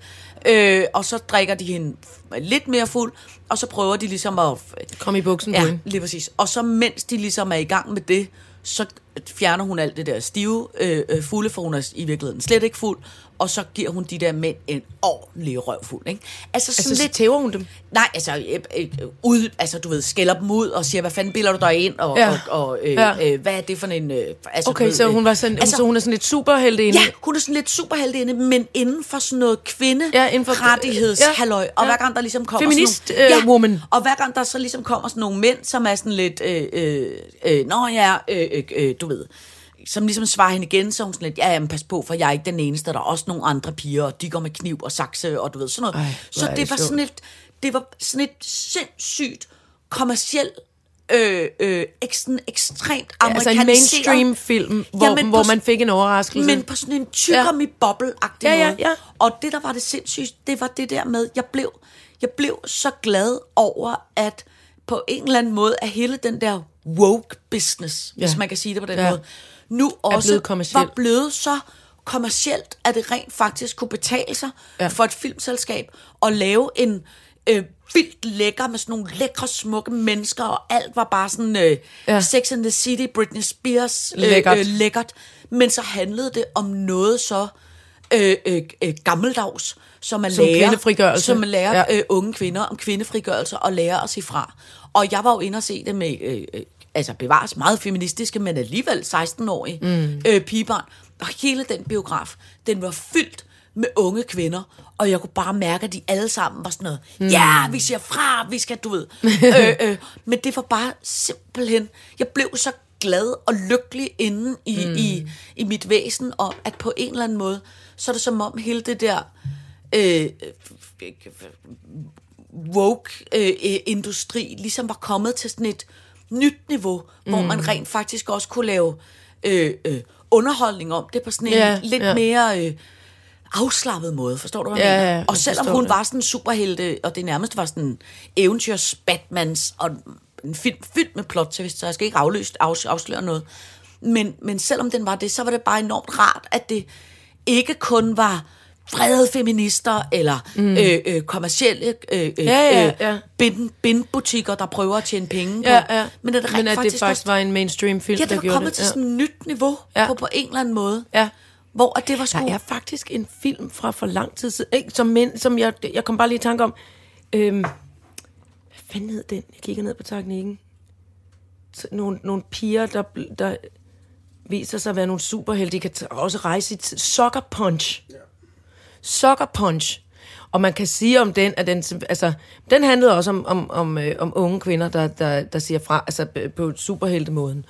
Øh, og så drikker de hende lidt mere fuld, og så prøver de ligesom at... Kom i buksen på Ja, hende. lige præcis. Og så mens de ligesom er i gang med det, så fjerner hun alt det der stive øh, øh, fulde, for hun er i virkeligheden slet ikke fuld, og så giver hun de der mænd en ordentlig røvfuld, ikke? Altså sådan Altså, så lidt... tæver hun dem. Nej, altså, øh, øh, ud, altså, du ved, skælder dem ud og siger, hvad fanden bilder du dig ind, og, Ja. ja. og, og øh, Ja. ja. øh, hvad er det for en... Øh, altså, Okay, ved, så hun, var sådan, altså, så hun er sådan lidt superheltinde. Ja, hun er sådan lidt superheltinde, men inden for sådan noget kvinde Ja, inden for- rettighedshalløj. ja, Og ja. hver gang der ligesom kommer Feminist, sådan nogle, øh, woman. og hver gang der så ligesom kommer sådan nogle mænd, som er sådan lidt, øh, øh, øh, nå ja, øh, øh, øh, du ved, som ligesom svarer hende igen, så hun sådan lidt, ja, jamen pas på, for jeg er ikke den eneste, der er også nogle andre piger, og de går med kniv og sakse, og du ved, sådan noget. Ej, så det, det var sjovt. sådan et, det var sådan et sindssygt kommerciel, øh, øh, eksten, ekstremt Altså en amerikaniseret. mainstream film, hvor, Jamen, hvor man fik en overraskelse. Men på sådan en tykker ja. boble-agtig Ja, ja, måde. ja. Og det, der var det sindssygt, det var det der med, jeg blev, jeg blev så glad over, at på en eller anden måde, at hele den der woke business, ja. Ja. hvis man kan sige det på den Ja. ja. måde, nu også blevet kommerciel. var blevet så kommercielt, at det rent faktisk kunne betale sig Ja. for et filmselskab at lave en øh, vildt lækker med sådan nogle lækre, smukke mennesker, og alt var bare sådan øh, Ja. Sex and the City, Britney Spears, øh, Lækkert. Øh, lækkert. Men så handlede det om noget så øh, øh, øh, gammeldags, som at Som lære, kvindefrigørelse. som at lære Ja. øh, unge kvinder om kvindefrigørelse og lære at sige fra. Og jeg var jo inde og se det med, øh, øh, altså bevares meget feministiske, men alligevel 16-årige mm. øh, pigebarn. Og hele den biograf, den var fyldt med unge kvinder, og jeg kunne bare mærke, at de alle sammen var sådan noget, mm. ja, vi siger fra, vi skal, du ved. øh, øh, men det var bare simpelthen, jeg blev så glad og lykkelig inde i, mm. i, i mit væsen, og at på en eller anden måde, så er det som om hele det der øh, woke-industri ligesom var kommet til sådan et nyt niveau, mm. hvor man rent faktisk også kunne lave øh, øh, underholdning om det på sådan en Ja, lidt ja. mere øh, afslappet måde, forstår du, hvad jeg Ja, mener? ja, Og selvom hun det. var sådan en superhelte, og det nærmest var sådan en eventyrs Batmans, og en film fyldt med plot twist, så jeg skal ikke afløst, af, afsløre noget. Men, men selvom den var det, så var det bare enormt rart, at det ikke kun var vrede feminister, eller mm. øh, øh, kommercielle øh, øh, Ja, ja, øh, ja. bind, bindbutikker, der prøver at tjene penge på. Ja, ja. Men at det, Men at det faktisk, faktisk også- var en mainstream film, Ja, det der var gjorde kommet det. til sådan et nyt niveau Ja. på, på en eller anden måde. Ja. Hvor at det var sgu... Der er faktisk en film fra for lang tid siden, ikke, som, men, som jeg, jeg kom bare lige i tanke om. Øhm, hvad fanden hed den? Jeg kigger ned på teknikken. Nogle, nogle piger, der, der viser sig at være nogle superhelte. De kan t- også rejse i tid. Soccer Punch. Ja. Soccer Punch. Og man kan sige om den, at den, altså, den handlede også om, om, om, øh, om unge kvinder, der, der, der siger fra, altså på superheltemåden.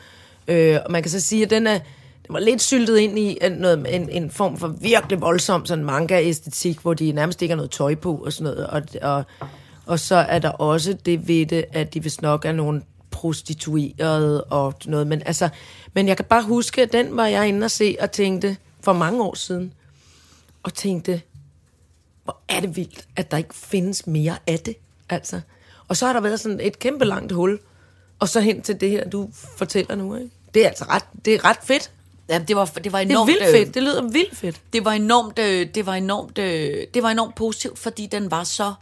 Øh, og man kan så sige, at den er, den var lidt syltet ind i en, noget, en, en form for virkelig voldsom sådan manga-æstetik, hvor de nærmest ikke har noget tøj på og sådan noget. Og, og, og så er der også det ved det, at de vist nok er nogle prostituerede og noget. Men, altså, men jeg kan bare huske, at den var jeg inde og se og tænkte for mange år siden, og tænkte, hvor er det vildt, at der ikke findes mere af det. Altså. Og så har der været sådan et kæmpe langt hul, og så hen til det her, du fortæller nu. Ikke? Det er altså ret, det er ret fedt. Ja, det var, det var Det er enormt... vildt øh, fedt. Det lyder vildt fedt. det var enormt, øh, det var enormt, øh, det var enormt positivt, fordi den var så,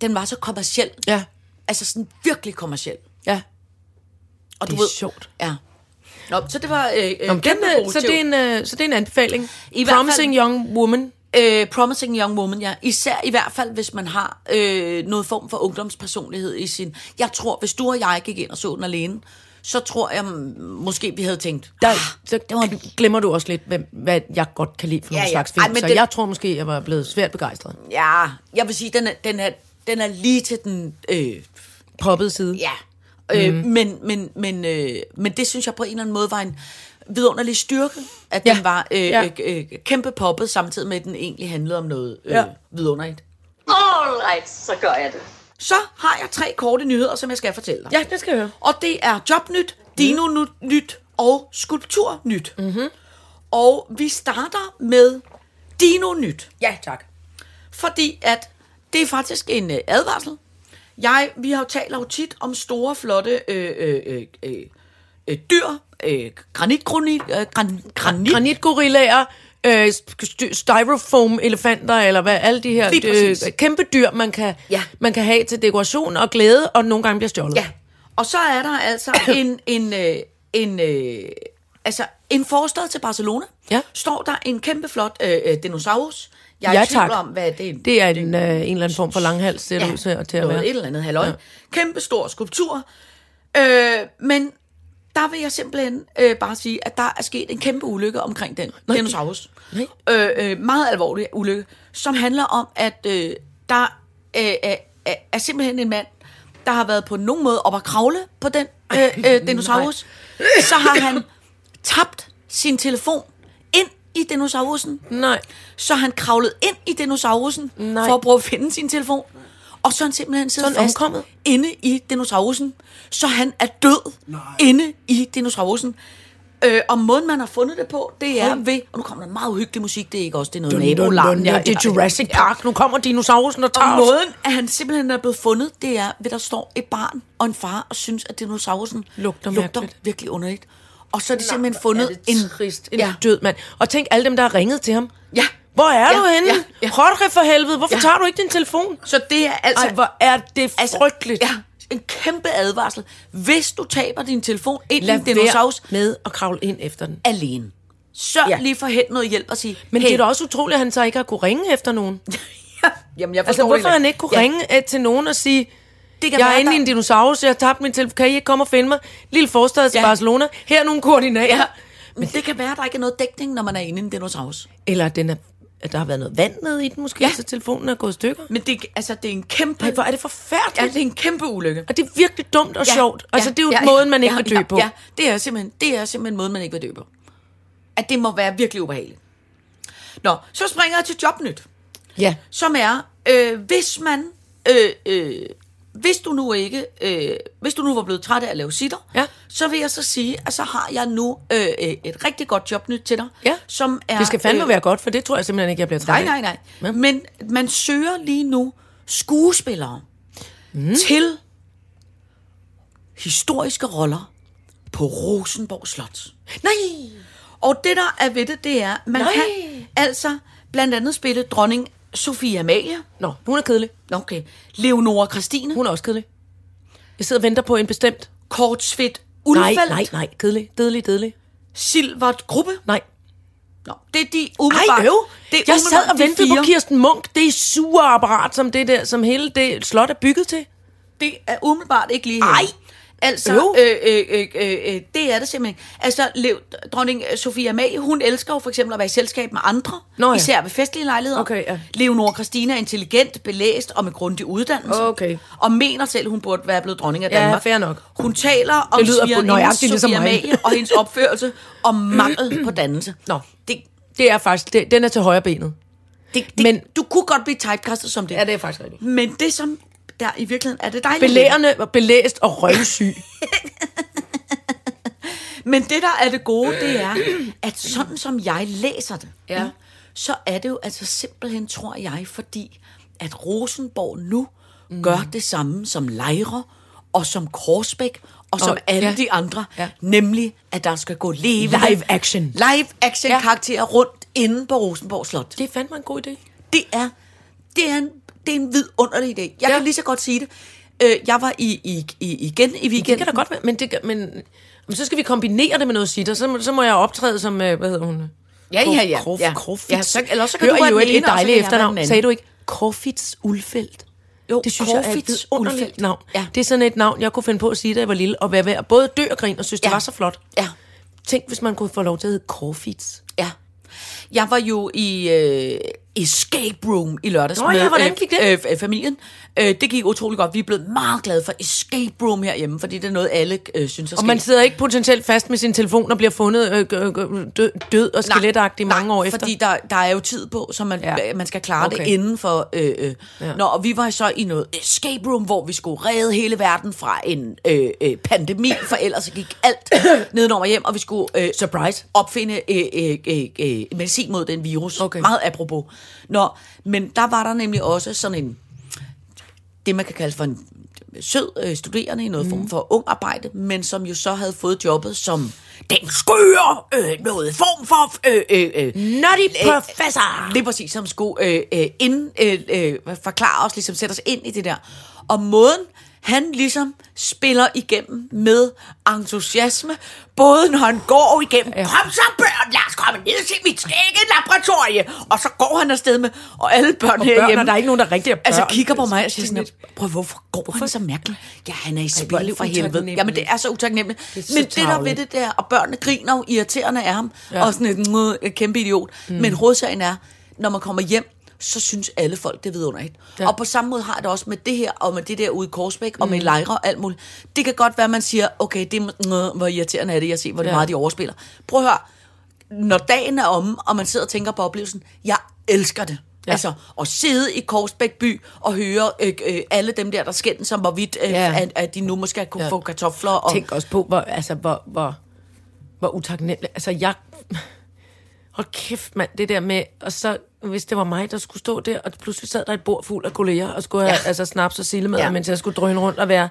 den var så kommerciel. Ja, Altså sådan virkelig kommerciel. ja. Og Det du er ved, sjovt. Ja. Nå, så det var øh, øh, Nå, men den, så, det er en, øh, så det er en anbefaling. I Promising fald- Young Woman. Øh, promising Young Woman, ja. Især i hvert fald, hvis man har øh, noget form for ungdomspersonlighed i sin... Jeg tror, hvis du og jeg gik ind og så den alene, så tror jeg måske, vi havde tænkt... Der, "Ah, så glemmer du også lidt, hvad, hvad jeg godt kan lide for nogle Ja, ja. slags film. Ej, men så den- jeg tror måske, jeg var blevet svært begejstret. Ja, jeg vil sige, den er, den er, den er lige til den... Øh, Poppet side. Ja. Øh, men, men, men, øh, men det synes jeg på en eller anden måde var en vidunderlig styrke, at Ja. den var øh, Ja. øh, øh, kæmpe poppet, samtidig med, at den egentlig handlede om noget øh, Ja. vidunderligt. All right, så gør jeg det. Så har jeg tre korte nyheder, som jeg skal fortælle dig. Ja, det skal jeg høre. Og det er Jobnyt, Dino-nyt og Skulpturnyt. Mm-hmm. Og vi starter med Dino-nyt. Ja, tak. Fordi at det er faktisk en øh, advarsel. Jeg, vi har jo talt jo tit om store, flotte øh, øh, øh, øh, øh, dyr. Øh, granitgranit, øh, gran, granit, Granitgorillaer, øh, st- styrofoam-elefanter, eller hvad, alle de her øh, kæmpe dyr, man kan, Ja. man kan have til dekoration og glæde, og nogle gange bliver stjålet. Ja, og så er der altså en, en, øh, en, øh, altså en forstad til Barcelona. Ja. Står der en kæmpe flot øh, dinosaurus. Jeg er Ja, i tvivl om, hvad det er. Det er en, øh, en eller anden form for langhals, ser det ud til, til at være. et eller andet halløj. Ja. Kæmpe stor skulptur. Øh, men der vil jeg simpelthen øh, bare sige, at der er sket en kæmpe ulykke omkring den Nej. dinosaurus. Nej. Øh, øh, meget alvorlig ulykke, som handler om, at øh, der øh, er, er, er simpelthen en mand, der har været på nogen måde op at kravle på den øh, øh, dinosaurus. Så har han tabt sin telefon i dinosaurusen. Nej. Så han kravlede ind i dinosaurusen Nej. for at prøve at finde sin telefon. Og så er han simpelthen siddet Så han fast omkommet? inde i dinosaurusen. Så han er død Nej. inde i dinosaurusen. Øh, og måden, man har fundet det på, det er ved... Og nu kommer der meget uhyggelig musik, det er ikke også, det er noget nabolarm. Ja, det er Jurassic Park. Nu kommer dinosaurusen og tager Og måden, at han simpelthen er blevet fundet, det er, ved der står et barn og en far og synes, at dinosaurusen Lugter lugter mærkeligt. virkelig underligt. Og så er de simpelthen fundet det en... trist, en Ja. ja. død mand. Og tænk alle dem, der har ringet til ham. Ja. Hvor er Ja, du henne? ja, ja. Jorge for helvede, hvorfor Ja. tager du ikke din telefon? Så det er altså... Ej, hvor er det frygteligt. Ja, en kæmpe advarsel. Hvis du taber din telefon ind i Lad en dinosaurus med at kravle ind efter den. alene, sørg ja. Ja. lige for at hente noget hjælp og sige... Men hey, det er da også utroligt, at han så ikke har kunne ringe efter nogen. Jamen, jeg Altså, forstår hvorfor det han ikke kunne ja. ringe øh, til nogen og sige, Det kan jeg er være, inde i der- en dinosaurus, jeg har tabt min telefon, kan I ikke komme og finde mig? Lille forstad til Ja. Barcelona, her er nogle koordinater. Ja. Men det kan være, at der ikke er noget dækning, når man er inde i en dinosaurus. Eller den er, at der har været noget vand ned i den måske, Ja. ja. så telefonen er gået i stykker. Men det, altså, det er en kæmpe... Nej, hvor er det ja, forfærdeligt. det er en kæmpe ulykke. Og det er virkelig dumt og ja. sjovt. Altså, det er jo ja, måden, man ikke ja, vil dø ja, på. Ja, det er, simpelthen, det er simpelthen måden, man ikke vil dø på. At det må være virkelig ubehageligt. Nå, så springer jeg til Jobnyt, ja. som er, øh, hvis man, øh, øh, hvis du nu ikke, øh, hvis du nu var blevet træt af at lave sitter, Ja. så vil jeg så sige, at så har jeg nu øh, øh, et rigtig godt Jobnyt til dig, Ja. som er... Det skal fandme øh, være godt, for det tror jeg simpelthen ikke, jeg bliver træt Nej, af. nej, nej. Ja. Men man søger lige nu skuespillere mm. til historiske roller på Rosenborg Slot. Nej! Og det, der er ved det, det er, man Nej. kan altså blandt andet spille dronning Sofie Amalie. Nå, hun er kedelig. Okay. Leonora Christine. Hun er også kedelig. Jeg sidder og venter på en bestemt. Kortsvedt Nej, Ulfeldt. nej, nej. Kedelig, kedelig, kedelig. Silvert Gruppe. Nej. Nå, det er de Ej, umiddelbart. øv. Det er Jeg sad og de ventede på. Kirsten Munk. Det er sure apparat, som det der, som hele det slot er bygget til. Det er umiddelbart ikke lige Ej. Altså, Øv. øh, øh, øh, øh, øh, det er det simpelthen. Altså, Lev, dronning Sofia Amalie, hun elsker jo for eksempel at være i selskab med andre, Nå ja. især ved festlige lejligheder. Okay, ja. Leonora Christina er intelligent, belæst og med grundig uddannelse. Okay. Og mener selv, hun burde være blevet dronning af Ja, Danmark. fair nok. Hun taler om Det lyder svigerinde nøjagtigt ligesom Sofia. Amalie og hendes opførelse og mangel på dannelse. Nå. Det, Det er faktisk, det, den er til højre benet. det, det, Men- du kunne godt blive typecastet som det. det er faktisk rigtigt. Men det, som der i virkeligheden er det dejlige. Belærende, belæst og røvsyg. Men det, der er det gode, det er, at sådan som jeg læser det, Ja. så er det jo altså simpelthen, tror jeg, fordi at Rosenborg nu mm. gør det samme som Lejre og som Korsbæk og som Og- alle ja. de andre, Ja. nemlig at der skal gå leve Live action. live action Ja. karakterer rundt inde på Rosenborg Slot. Det er fandme en god idé. Det er, det er, en, det er en vidunderlig idé. Jeg ja. Kan lige så godt sige det. Øh, jeg var i, i, i, igen i Det weekenden. kan da godt være, men, det, men, men så skal vi kombinere det med noget sitter. Så, må- så må jeg optræde som, øh, hvad hedder hun? Ja, ja, ja. Krof, Ja. Krofits. Ja, så- eller så kan Hør du være jo den et, et ene, så dejligt efternavn. Sagde du ikke Krofits Ulfeldt? Jo, Det synes jeg er et Ulfeldt. navn. Ja. Det er sådan et navn, jeg kunne finde på at sige, da jeg var lille, og være ved at både dø og grine, og synes, det Ja. var så flot. Ja. Tænk, hvis man kunne få lov til at hedde Krofits. Ja. Jeg var jo i øh, escape room i lørdags Nå ja, hvordan gik det? Øh, øh, familien. Øh, det gik utrolig godt. Vi er blevet meget glade for escape room herhjemme, fordi det er noget, alle øh, synes er Og man sidder ikke potentielt fast med sin telefon og bliver fundet øh, øh, øh, død, død og skeletagtig mange år efter. fordi der, der er jo tid på, så man, ja. Man skal klare okay. det inden for... Øh, øh. Ja. Nå, og vi var så i noget escape room, hvor vi skulle redde hele verden fra en øh, øh, pandemi, for ellers så gik alt nedenom og hjem, og vi skulle øh, Surprise. opfinde øh, øh, øh, øh, medicin mod den virus. Okay. Meget apropos. Nå, men der var der nemlig også sådan en det, man kan kalde for en sød øh, studerende i noget mm. form for ung arbejde, men som jo så havde fået jobbet som den skøre øh, noget form for øh, øh, øh, Nutty professor! Lige præcis, som skulle øh, øh, ind, øh, øh, forklare os, ligesom sætte os ind i det der. Og måden, han ligesom spiller igennem med entusiasme, både når han går igennem, ja. kom så børn, lad os komme ned til mit skægge laboratorie, og så går han afsted med, og alle børn Og herhjemme, børn, og der er ikke nogen, der rigtig er børn. altså kigger på mig og siger er sådan, prøv, hvorfor går han så mærkeligt? Ja, han er i spil for helvede. Jamen, det er så utaknemmeligt. Det er så Men det der ved det der, og børnene griner jo irriterende af ham, ja. Og sådan et, "Mwah, et kæmpe idiot. Mm. Men hovedsagen er, når man kommer hjem, så synes alle folk, det er vidunderligt. Ja. Og på samme måde har jeg det også med det her, og med det der ude i Korsbæk, og med lejre og alt muligt. Det kan godt være, at man siger, okay, det er, hvor irriterende er det, jeg ser, hvor det Ja. meget de overspiller. Prøv at høre, når dagen er omme, og man sidder og tænker på oplevelsen, jeg elsker det. Ja. Altså, at sidde i Korsbæk by og høre øh, øh, alle dem der, der skændes om, hvorvidt øh, Ja. at, at de nu måske kunne Ja. få kartofler. Og, Tænk også på, hvor, altså, hvor, hvor, hvor utaknemmelig. Altså, jeg... Hold kæft, mand, det der med... Og så, hvis det var mig, der skulle stå der, og pludselig sad der et bord fuld af kolleger, og skulle have Ja. altså, snaps og sille med, Ja. mens jeg skulle drøne rundt og være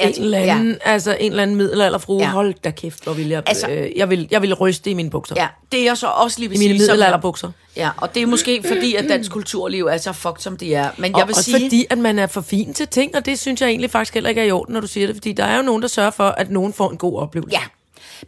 Altså, en eller anden, ja. altså en eller anden middelalderfrue. Ja. Hold da kæft, hvor vil jeg... Altså- øh, jeg, vil, jeg vil ryste i mine bukser. Ja, det er så også lige vil I mine sige, som- middelalderbukser. Ja, og det er måske fordi, at dansk kulturliv er så fucked, som det er. Men jeg og vil også sige... fordi, at man er for fin til ting, og det synes jeg egentlig faktisk heller ikke er i orden, når du siger det, fordi der er jo nogen, der sørger for, at nogen får en god oplevelse. Ja,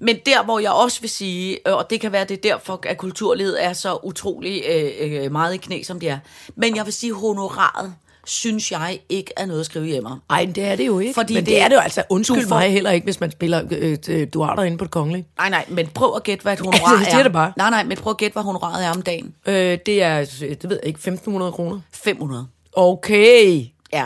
men der, hvor jeg også vil sige, øh, og det kan være, det er derfor, at kulturlivet er så utrolig øh, øh, meget i knæ, som det er. Men jeg vil sige, honoraret synes jeg ikke er noget at skrive hjemme om. Ej, det er det jo ikke. Fordi men det, det- det er det jo altså. Undskyld får- mig heller ikke, hvis man spiller øh, øh, duarter inde på det kongelige. Nej, nej, men prøv at gætte, hvad et honorar Altså, siger er. det bare. Nej, nej, men prøv at gætte, hvad honoraret er om dagen. Øh, det er, det ved jeg ikke, 1.500 kroner. 500. Okay. Ja.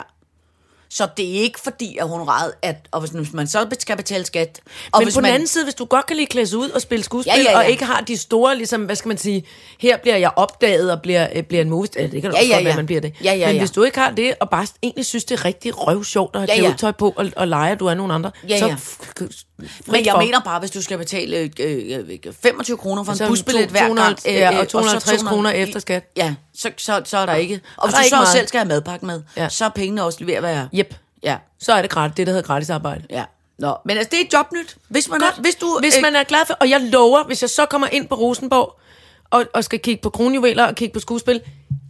Så det er ikke fordi, at honoraret er... Og hvis, man så skal betale skat... Og Men hvis på man, den anden side, hvis du godt kan lide klæde sig ud og spille skuespil, Ja, ja, ja. og ikke har de store, ligesom, hvad skal man sige, her bliver jeg opdaget og bliver, øh, bliver en movie, ja, det kan da Ja, også ja, godt ja. man bliver det. Ja, ja, Men ja. hvis du ikke har det, og bare egentlig synes, det er rigtig røvsjovt at have Ja, ja, klædetøj på og, og lege, at du er nogen andre, Ja, så ja. frit men jeg for. mener bare, hvis du skal betale øh, øh, 25 kroner for en busbillet to- hver gang... 200 øh, ja, øh, og 250 så kroner efter skat. Ja, så, så, så er der ikke... Og hvis du så meget. selv skal have madpakke med, Ja. så er pengene også ved at være... Yep. Ja, Så er det gratis, det, der hedder gratis arbejde. ja. Nå, men altså, det er jobnyt. Hvis man, er, hvis du, Hvis man er glad for, og jeg lover, hvis jeg så kommer ind på Rosenborg, og, og skal kigge på kronjuveler og kigge på skuespil,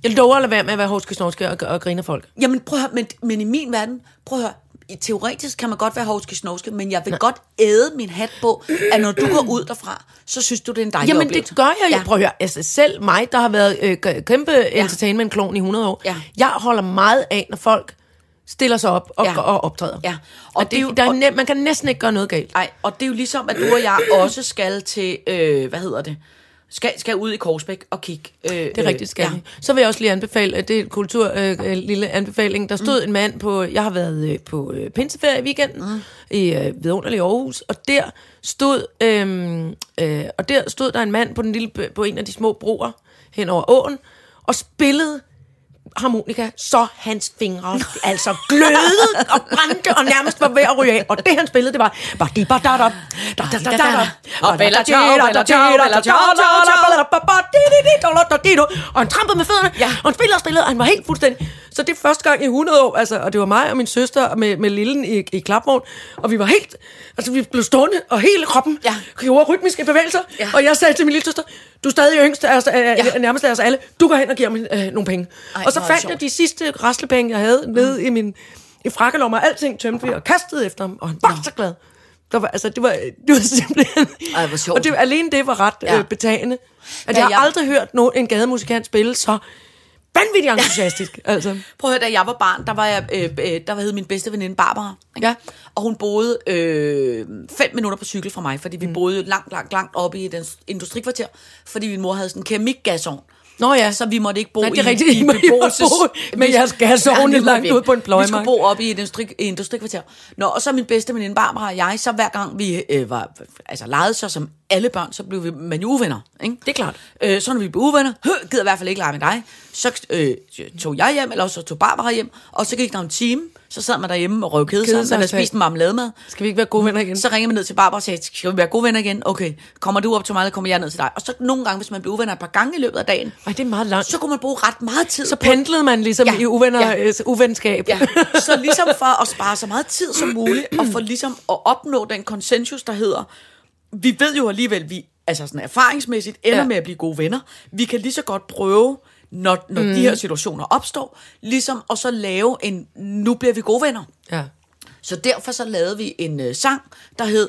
jeg lover at lade være med at være hårdske snorske og, og grine folk. Jamen prøv at høre, men, men i min verden, prøv at høre, teoretisk kan man godt være hovske snovske, men jeg vil godt æde min hat på, at når du går ud derfra, så synes du, det er en dejlig Jamen oplevelse. det gør jeg jo. Ja. Prøv at høre, altså selv mig, der har været øh, kæmpe ja. entertainment-klon i 100 år, Ja. jeg holder meget af, når folk stiller sig op og, Ja. og optræder. Ja. Og Og det det, er jo- der er nem, man kan næsten ikke gøre noget galt. Ej, og det er jo ligesom, at du og jeg også skal til, øh, hvad hedder det, skal, skal ud i Korsbæk og kigge. Øh, Det er rigtigt, skal ja. Så vil jeg også lige anbefale, at det er en kultur, øh, øh, lille anbefaling. Der stod mm. en mand på, jeg har været øh, på øh, pinseferie i weekenden mm. i øh, vidunderlig Aarhus, og der stod, øh, øh, og der stod der en mand på, den lille, på en af de små broer hen over åen, og spillede harmonika, så hans fingre altså glødede og brændte og nærmest var ved at ryge af. Og det han spillede, det var... og han trampede med fødderne, Ja. og han spillede og spillede, og han var helt fuldstændig... Så det er første gang i 100 år, altså, og det var mig og min søster med, med lillen i, i klapvogn, og vi var helt... Altså, vi blev stående, og hele kroppen Ja. gjorde rytmiske bevægelser, Ja. og jeg sagde til min lille søster, du er stadig yngst af os, øh, Ja. nærmest af os alle, du går hen og giver mig øh, nogle penge. Ej, og så fandt jeg de sidste raslepenge, jeg havde nede i min i frakkelommer, og alting tømte vi, og kastede efter ham, og han var så glad. Der var, altså, det var, det var simpelthen... Ej, hvor sjovt. Og det, alene det var ret Ja. ja. øh, betagende. At Ja, jeg har jeg- aldrig hørt nogen, en gademusikant spille så vanvittigt entusiastisk. altså. Prøv at høre, da jeg var barn, der var jeg, øh, øh, der hed min bedste veninde Barbara. Ikke? Ja. Og hun boede øh, fem minutter på cykel fra mig, fordi vi mm. boede langt, langt, langt oppe i den industrikvarter, fordi min mor havde sådan en keramikgasovn. Nå ja. Så vi måtte ikke bo Nej, det er i, rigtigt. i I beboelses... bo med jeres gasovne vi må langt ude på en Vi pløjemark. skulle bo oppe i et industri, industrikvarter. Nå, og så min bedste veninde Barbara og jeg, så hver gang vi øh, var, altså legede så som alle børn, så blev vi man jo uvenner. Ikke? Det er klart. Øh, så når vi blev uvenner, hø, gider i hvert fald ikke lege med dig, så øh, tog jeg hjem, eller så tog Barbara hjem, og så gik der en time, så sad man derhjemme og røv kede sig man havde spist en marmelademad. Skal vi ikke være gode venner igen? Så ringer man ned til Barbara og siger, skal vi være gode venner igen? Okay, kommer du op til mig, eller kommer jeg ned til dig? Og så nogle gange, hvis man blev uvenner et par gange i løbet af dagen, Ej, det er meget langt. så kunne man bruge ret meget tid Så pendlede man ligesom Ja. i uvenner, Ja. ja. uvenskab. Ja, så ligesom for at spare så meget tid som muligt, og for ligesom at opnå den konsensus, der hedder, vi ved jo alligevel, vi altså sådan erfaringsmæssigt ender. Ja. med at blive gode venner. Vi kan lige så godt prøve, når, når mm. de her situationer opstår, ligesom at så lave en, nu bliver vi gode venner. ja. Så derfor så lavede vi en øh, sang, der hed,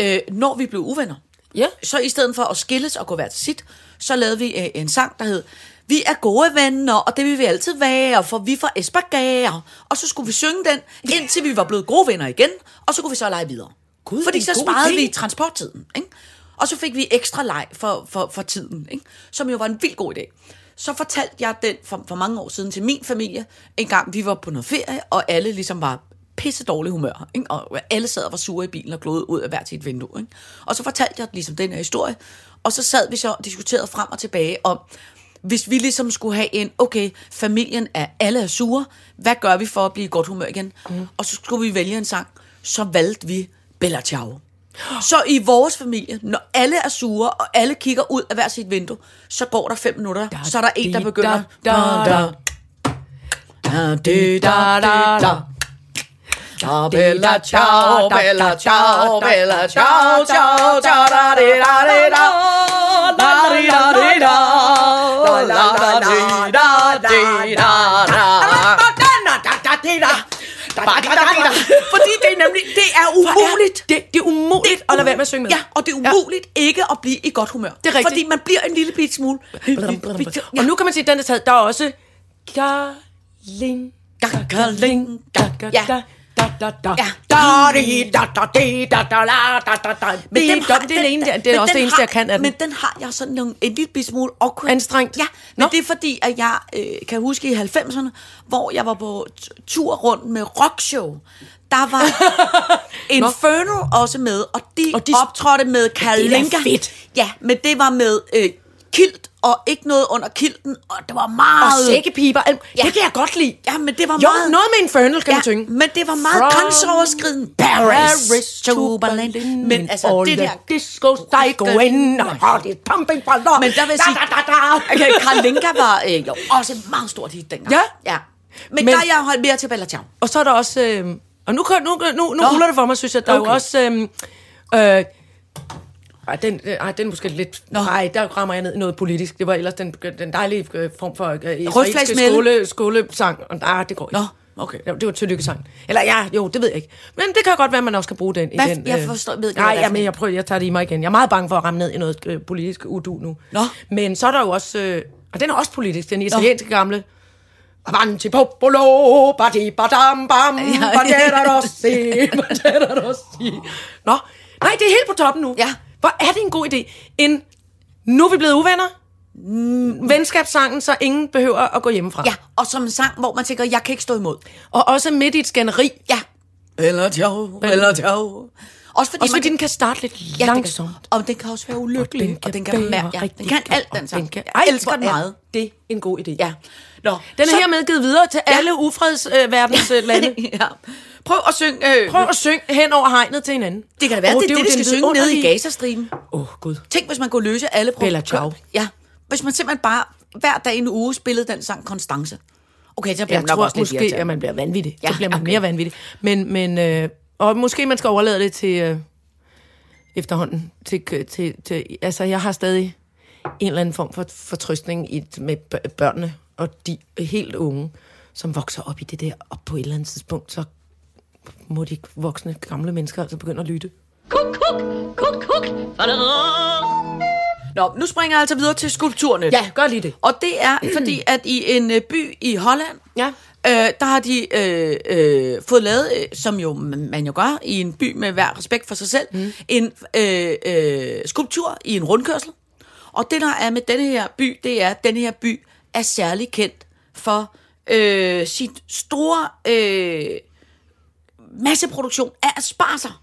øh, når vi blev uvenner. Ja. Så i stedet for at skilles og gå hver til sit, så lavede vi øh, en sang, der hed, vi er gode venner, og det vil vi altid være, for vi får Esbergager. Og så skulle vi synge den, indtil vi var blevet gode venner igen, og så kunne vi så lege videre. Gud, Fordi så god sparede idé. vi transporttiden. Ikke? Og så fik vi ekstra leg for, for, for tiden, ikke? som jo var en vild god idé. Så fortalte jeg den for, for mange år siden til min familie, en gang vi var på noget ferie, og alle ligesom var pisse dårlig humør, ikke? og alle sad og var sure i bilen og glodede ud af hver sit vindue. Ikke? Og så fortalte jeg ligesom den her historie, og så sad vi så og diskuterede frem og tilbage om, hvis vi ligesom skulle have en, okay, familien er alle er sure, hvad gør vi for at blive i godt humør igen? Mm. Og så skulle vi vælge en sang, så valgte vi Bella Ciao. Så i vores familie, når alle er sure, og alle kigger ud af hver sit vindue, så går der fem minutter, da, så er der en, der begynder... Da, da, da. Da, da, da, da, da. Da, bella ciao, bella ciao, bella ciao, ciao, ciao, da, di, da, di, da. Da, di, da, di, da. Da, la, da, di, da, di, da, da. Fordi det er nemlig, det er umuligt. Det, det er umuligt at lade være med at synge med. Ja, og det er umuligt ja. ikke at blive i godt humør. Det er rigtigt. Fordi man bliver en lille bit smule. Og nu kan man sige, at den er taget. Der er også... Garling, Gakkerling, gakker, Ja. Da, da. Ja. Da, di, da, da, di, da, da, la, da, da, da. Men Det den er har- det er det ene, det er også den det eneste, har- jeg kan af den. Men den har jeg sådan nogle, en lille smule awkward. Anstrengt? Ja, men Nå. det er fordi, at jeg øh, kan huske i 90'erne, hvor jeg var på tur rundt med rockshow. Der var Inferno også med, og de, Og de- optrådte med Kalinka. fedt. Ja, men det var med øh, kilt, og ikke noget under kilten, og det var Og meget... sækkepiber. alt- Ja. Det kan jeg godt lide. Ja, men det var Jo, meget... noget med Infernal kan man synge. men det var meget From grænseoverskridende. Paris to Berlin. Men altså, det der... discos, they go in, heart is pumping for love. Men der vil jeg sige, da, da, da. okay, Kalinka var øh, jo også et meget stort hit dengang. Ja. ja. Men, Men- der er jeg holdt mere til Bella Ciao. Og så er der også... Øh, og nu, nu, nu, nu ruller det for mig, synes jeg. Der er Okay. jo også... Øh, øh, ej, den, øh, ej, den er måske lidt... Nå. Nej, der rammer jeg ned i noget politisk. Det var ellers den, den dejlige øh, form for øh, israelske skole, skolesang. Nej, det går ikke. Nå, okay. Det var tillykkesang. Eller ja, jo, det ved jeg ikke. Men det kan godt være, at man også kan bruge den. Hvad- i den, jeg forstår- ved ikke, Nej, for men en. jeg prøver, jeg tager det i mig igen. Jeg er meget bange for at ramme ned i noget øh, politisk udu nu. Nå. Men så er der jo også... Øh, og den er også politisk, den italienske gamle. Avanti popolo, badi badam bam, badera rossi, badera rossi. Nå, nej, det er helt på toppen nu. Ja. Hvor er det en god idé. En, nu er vi blevet uvenner. Venskabssangen, så ingen behøver at gå hjemmefra. Ja, og som en sang, hvor man tænker, jeg kan ikke stå imod. Og også midt i et skænderi. Ja. Bella Ciao, Bella Ciao. Også fordi, Også man fordi den kan starte lidt ja, den langsomt. Kan, og den kan også være ulykkelig. Og den kan, bære mærke, ja, den kan alt, den og sang. kan- Jeg Ej, elsker den meget. Det er en god idé. Ja. Nå, Den er så- hermed givet videre til Ja. alle ufredsverdens øh, lande. ja. Prøv at synge... Øh, Prøv at synge hen over hegnet til hinanden. Det kan være, oh, det, er det, det, den skal synge nede i Gazastriben. Åh, oh, Gud. Tænk, hvis man kunne løse alle Bella Ciao. Ja. Hvis man simpelthen bare hver dag i en uge spillede den sang Konstance. Okay, så bliver Jeg man nok tror også måske, at man bliver vanvittig. Ja, så bliver man okay. mere vanvittig. Men, men øh, og måske man skal overlade det til øh, efterhånden. Til, til, til, altså, jeg har stadig en eller anden form for fortrøstning i, med bør- børnene og de helt unge, som vokser op i det der, og på et eller andet tidspunkt, så må de voksne, gamle mennesker altså begynde at lytte. Kuk, kuk, kuk, kuk. Nå, nu springer jeg altså videre til skulpturnet. Ja, gør lige det. Og det er fordi, at i en øh, by i Holland, Ja. Øh, der har de øh, øh, fået lavet, øh, som jo man jo gør i en by med hver respekt for sig selv, mm. en øh, øh, skulptur i en rundkørsel. Og det, der er med denne her by, det er, at denne her by er særlig kendt for øh, sit store øh, masseproduktion af asparser.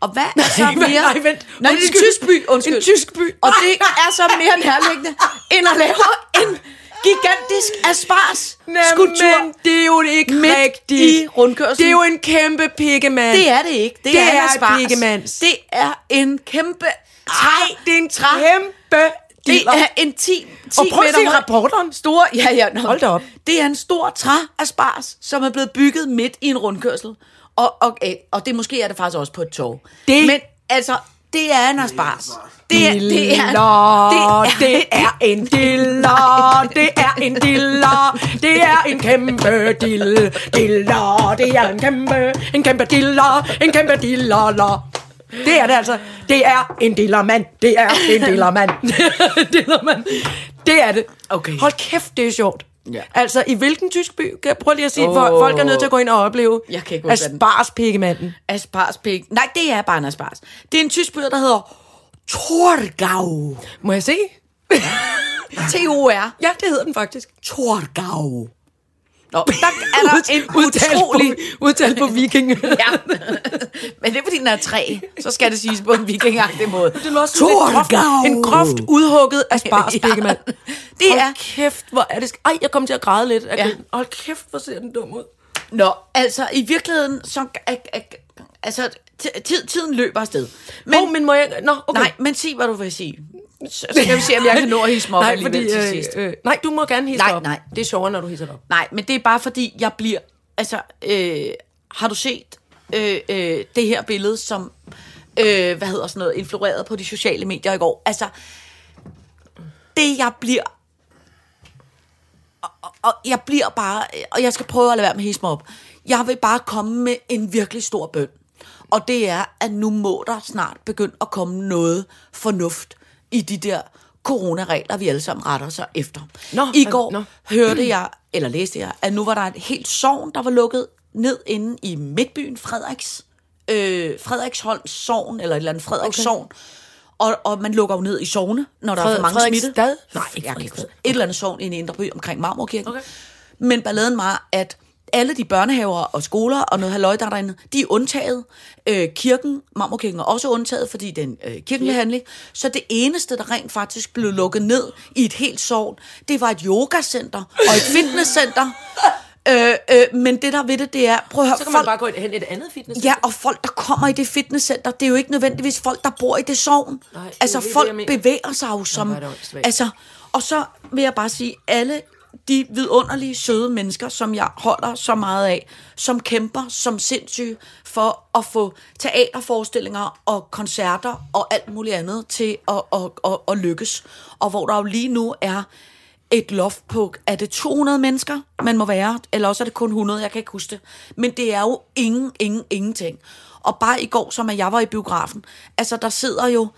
Og hvad er så Nej, mere... nej, vent. Nej, en tysk by, undskyld. En tysk by. Og det er så mere nærliggende, end at lave en gigantisk aspars skulptur. Det er jo ikke midt rigtigt. i rundkørslen. Det er jo en kæmpe pikkemand. Det er det ikke. Det, Det er, er en aspars. piggemands. Det er en kæmpe... Nej, det er en træ. kæmpe Det er en 10, 10 Og prøv at meter se høj- rapporteren. Store, ja, ja, nå. Hold da op. Det er en stor træaspars, som er blevet bygget midt i en rundkørsel. Og, og, øh, og det måske er det faktisk også på et tog. Det- Men altså, det er en aspars. Det er, det er, Diller, det er en diller, det er en diller, det er en kæmpe dill, diller, det er en kæmpe, en kæmpe diller, en kæmpe diller. Det er det altså. Det er en dillermand. Det er en dillermand. dillermand. Det er det. Okay. Hold kæft, det er sjovt. Ja. Altså, i hvilken tysk by? Prøve lige at sige, Åh. hvor folk er nødt til at gå ind og opleve Jeg kan ikke huske, hvad den- Asparspikkemanden. Asparspik. Nej, det er bare en aspars. Det er en tysk by, der hedder Torgau. Må jeg se? T-O-R. Ja, det hedder den faktisk. Torgau. Nå, der er der en Udtalt utrolig... på, udtalt på viking. Ja, men det er fordi, den er tre, så skal det siges på en vikingagtig måde. Det er også en groft, en groft udhugget aspargesbækkemand. Ja. Det Hold er- kæft, hvor er det... sk- Ej, jeg kom til at græde lidt. Ja. Ja. Hold kæft, hvor ser den dum ud. Nå, altså i virkeligheden, så... Altså, tid, tiden løber afsted. Men, Men, oh, men må jeg... Nå, okay. Nej, men sig, hvad du vil sige. Så, kan vi se, om jeg kan nå at hisse mig op nej, fordi, til øh, sidst. øh, nej, du må gerne hisse Nej, op. nej. Det er sjovere, når du hisser op. Nej, men det er bare fordi, jeg bliver... Altså, øh, har du set øh, øh, det her billede, som... Øh, hvad hedder sådan noget? Influeret på de sociale medier i går. Altså, det jeg bliver... Og, og, og jeg bliver bare... Og jeg skal prøve at lade være med at hisse mig op. Jeg vil bare komme med en virkelig stor bøn. Og det er, at nu må der snart begynde at komme noget fornuft i de der coronaregler, vi alle sammen retter sig efter. Nå, I går nå. hørte jeg, eller læste jeg, at nu var der et helt sovn, der var lukket ned inde i midtbyen Frederiks, øh, Frederiksholms sovn, eller et eller andet Frederiksholm. Okay. Og, og man lukker jo ned i sovne, når der er Fred- for mange smitte. Frederiksstad? Nej, ikke huske. Et eller andet sovn inde i Indre By omkring Marmorkirken. Okay. Men balladen var, at alle de børnehaver og skoler og noget halløj, der er derinde, de er undtaget. Øh, kirken, Marmorkirken er også undtaget, fordi det er en øh, kirkelig handling. Så det eneste, der rent faktisk blev lukket ned i et helt sovn, det var et yogacenter og et fitnesscenter. øh, øh, men det der ved det, det er, prøv at høre, Så kan folk, man bare gå hen et andet fitness. Ja, og folk, der kommer i det fitnesscenter, det er jo ikke nødvendigvis folk, der bor i det sovn. Nej, det altså, det, folk mener. bevæger sig jo som... det åndssvagt. altså, og så vil jeg bare sige, alle de vidunderlige, søde mennesker, som jeg holder så meget af, som kæmper som sindssyge for at få teaterforestillinger og koncerter og alt muligt andet til at, at, at, at lykkes. Og hvor der jo lige nu er et loft på, er det 200 mennesker, man må være, eller også er det kun 100, jeg kan ikke huske det. Men det er jo ingen, ingen, ingenting. Og bare i går, som jeg var i biografen, altså der sidder jo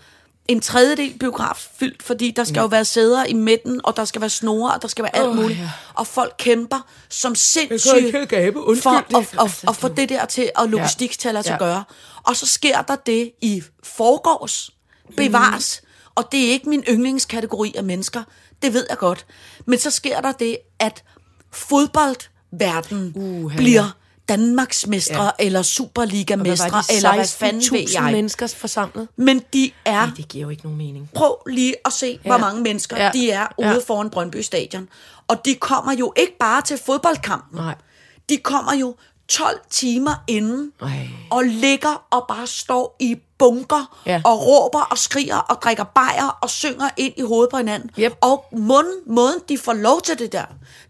en tredjedel biograf fyldt, fordi der skal ja. jo være sæder i midten, og der skal være snore, og der skal være alt Åh, muligt. ja. Og folk kæmper som sindssyge gabe. Undskyld. for at, at, at få det der til at logistiktaler til at Ja. gøre. Og så sker der det i forgårs, bevares, og det er ikke min yndlingskategori af mennesker, det ved jeg godt. Men så sker der det, at fodboldverdenen Uha, bliver Danmarksmestre Ja. eller Superliga-mestre, eller hvad fanden ved 16.000 jeg. mennesker forsamlet? Men de er Nej, det giver jo ikke nogen mening. prøv lige at se, ja. hvor mange mennesker. Ja. de er ude Ja. foran Brøndby Stadion. Og de kommer jo ikke bare til fodboldkampen. Nej. De kommer jo 12 timer inden Ej. og ligger og bare står i bunker Ja. og råber og skriger og drikker bajer og synger ind i hovedet på hinanden. Yep. Og måden, måden, de får lov til det der,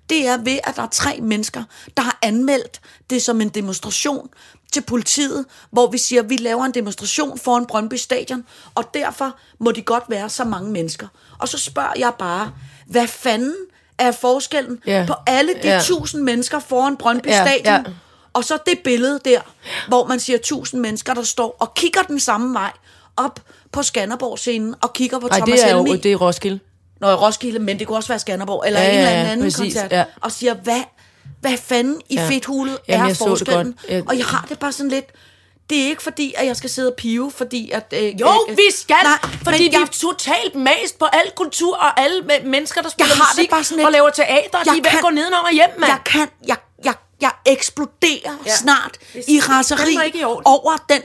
det er ved, at der er tre mennesker, der har anmeldt det som en demonstration til politiet, hvor vi siger, at vi laver en demonstration foran Brøndby Stadion, og derfor må de godt være så mange mennesker. Og så spørger jeg bare, hvad fanden er forskellen Ja. på alle de Ja. tusind mennesker foran Brøndby Ja, Stadion, ja. Og så det billede der, hvor man siger tusind mennesker, der står og kigger den samme vej op på Skanderborg-scenen og kigger på Nej, Thomas det er jo Helmig. det er Roskilde. Nå, Roskilde, men det kunne også være Skanderborg, eller Ja, en eller anden ja, anden præcis, koncert, ja. og siger, hvad, hvad fanden i Ja. fedthulet Jamen, er jeg det forskellen? Jeg- Og jeg har det bare sådan lidt, det er ikke fordi, at jeg skal sidde og pive, fordi at... Øh, Jo, øh, vi skal, nej, fordi vi jeg- er totalt mast på al kultur og alle me- mennesker, der spiller har det musik bare sådan lidt- og laver teater. De er ved at gå nedenom og hjem, mand. Jeg kan, jeg, jeg, eksploderer Ja. snart i raseri ikke i orden. over den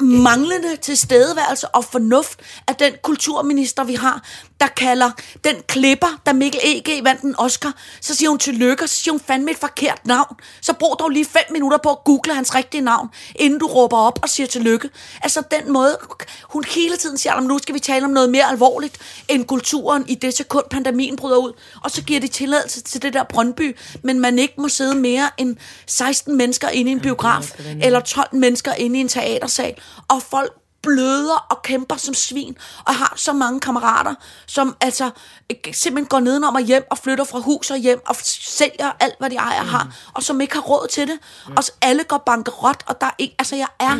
manglende tilstedeværelse og fornuft af den kulturminister, vi har, der kalder den klipper, da Mikkel E.G. vandt en Oscar, så siger hun tillykke, så siger hun fandme et forkert navn. Så brug dog lige fem minutter på at google hans rigtige navn, inden du råber op og siger tillykke. Altså den måde, hun hele tiden siger, at nu skal vi tale om noget mere alvorligt end kulturen i det sekund, pandemien bryder ud. Og så giver de tilladelse til det der Brøndby, men man ikke må sidde mere end 16 mennesker inde i en biograf, eller 12 mennesker inde i en teatersal, og folk bløder og kæmper som svin, og har så mange kammerater, som altså øh, simpelthen går nedenom og hjem og flytter fra hus og hjem og sælger alt, hvad de ejer og har, og som ikke har råd til det. Og så alle går bankerot, og der er ikke, altså jeg er,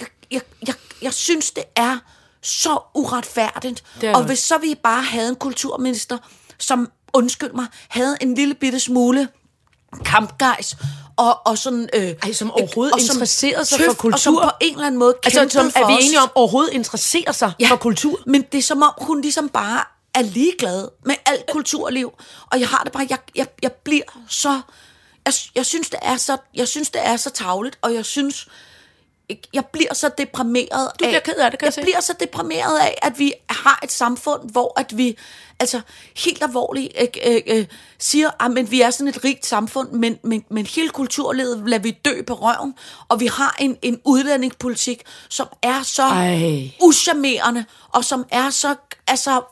jeg, jeg, jeg, jeg synes, det er så uretfærdigt. Det er Og hvis så vi bare havde en kulturminister, som, undskyld mig, havde en lille bitte smule kampgejs, og, og sådan... Øh, Ej, som overhovedet og som interesserede sig tøf, for Og som kultur. på en eller anden måde Altså, kæmpede som, for er vi enige om overhovedet interesserer sig ja. for kultur? Men det er som om, hun ligesom bare er ligeglade med alt kulturliv. Og jeg har det bare, jeg, jeg, jeg bliver så... Jeg, jeg, synes, det er så, jeg synes, det er så tavligt, og jeg synes, jeg bliver så deprimeret Du bliver af, ked af det, kan jeg jeg se. bliver så deprimeret af, at vi har et samfund, hvor at vi altså helt alvorligt øh, øh, siger, at men vi er sådan et rigt samfund, men, men, men hele kulturlivet lader vi dø på røven, og vi har en, en udlændingepolitik, som er så Ej. uschammerende, og som er så altså,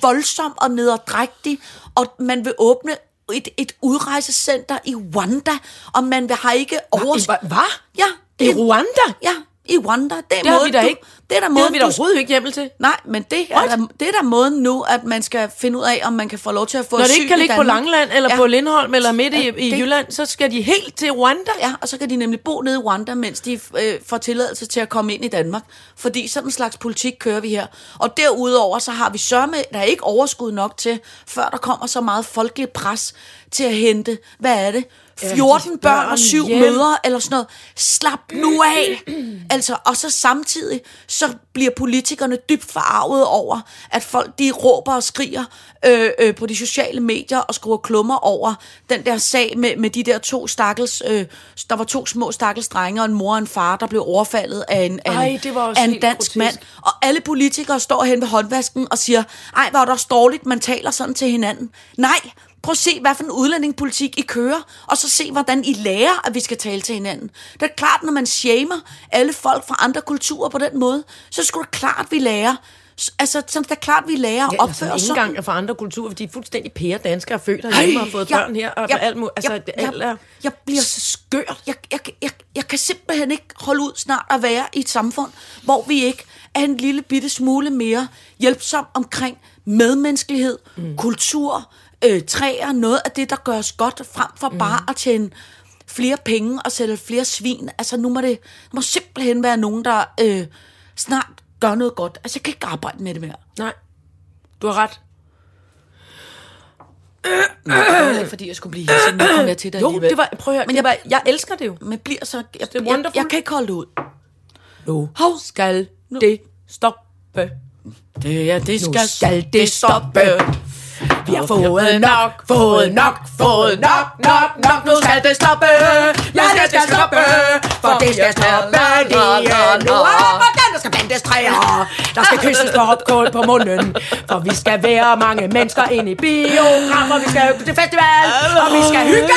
voldsom og nederdrægtig, og man vil åbne et, et udrejsecenter i Rwanda, og man vil har ikke over... Hvad? Ja, I det- Rwanda? Ja, i Rwanda. Det er Det har måden, vi da du, ikke. Det er der Det måden, har vi da overhovedet ikke hjemmel til. Nej, men det er, What? der, det er der måden nu, at man skal finde ud af, om man kan få lov til at få Når det ikke kan i ligge på Danmark. Langeland, eller ja. på Lindholm, eller midt i, Ja, i det- Jylland, så skal de helt til Rwanda. Ja, og så kan de nemlig bo nede i Rwanda, mens de øh, får tilladelse til at komme ind i Danmark. Fordi sådan en slags politik kører vi her. Og derudover, så har vi sørme, der er ikke overskud nok til, før der kommer så meget folkelig pres til at hente, hvad er det? 14 de børn børn og syv hjem. mødre, eller sådan noget. Slap nu af! altså, og så samtidig, så bliver politikerne dybt forarvet over, at folk, de råber og skriger øh, øh, på de sociale medier og skriver klummer over den der sag med, med de der to stakkels, øh, der var to små stakkels drenge og en mor og en far, der blev overfaldet af en, af Ej, en, også af en dansk grotesk. mand. Og alle politikere står hen ved håndvasken og siger, ej, hvor er det også dårligt, man taler sådan til hinanden. Nej, prøv at se, hvad for en udlændingepolitik I kører, og så se, hvordan I lærer, at vi skal tale til hinanden. Det er klart, når man shamer alle folk fra andre kulturer på den måde, så skulle det klart, vi lærer. Altså, så det er klart, vi lærer at Ja, opføre altså, os ikke sådan. engang fra andre kulturer, fordi de er fuldstændig pære danskere og født herhjemme og har fået børn her, og jeg- alt muligt. Altså, jeg- jeg- alt er jeg bliver skørt. jeg, jeg, jeg, jeg kan simpelthen ikke holde ud snart at være i et samfund, hvor vi ikke er en lille bitte smule mere hjælpsom omkring medmenneskelighed, mm. kultur, øh, træer, noget af det, der gør os godt, frem for mm. bare at tjene flere penge og sælge flere svin. Altså nu må det der må simpelthen være nogen, der øh, snart gør noget godt. Altså jeg kan ikke arbejde med det mere. Nej, du har ret. Nå, det var ikke, fordi jeg skulle blive hisset. Nu kom jeg til dig Jo, det var, prøv at høre, Men jeg- var, jeg elsker det jo. Men bliver så... Jeg, Det er jeg, jeg, kan ikke holde det ud. Nu Hov. skal det stoppe. Det, ja, det Nu skal det stoppe. Vi har fået nok, fået nok, fået nok, nok, nok. Nu skal det stoppe. Ja, det skal stoppe. For det skal stoppe lige nu. Hvordan der skal bandes træer. Der skal kysses på opkål på munden. For vi skal være mange mennesker ind i biograffer. Vi skal til festival. Og vi skal hygge.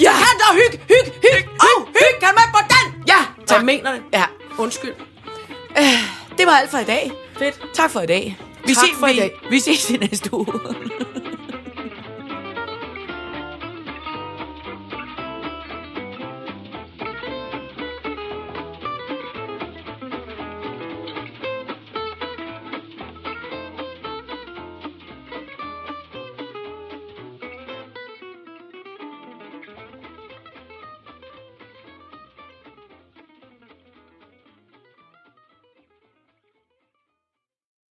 Ja, han der hygge, hygge, hygge. Og hygge. Kan med på den? Ja, tak. jeg mener det. Ja. Undskyld. Det var alt for i dag. Fedt. Tak for i dag. Vi Tak ses, for i vi, dag. Vi ses i næste uge.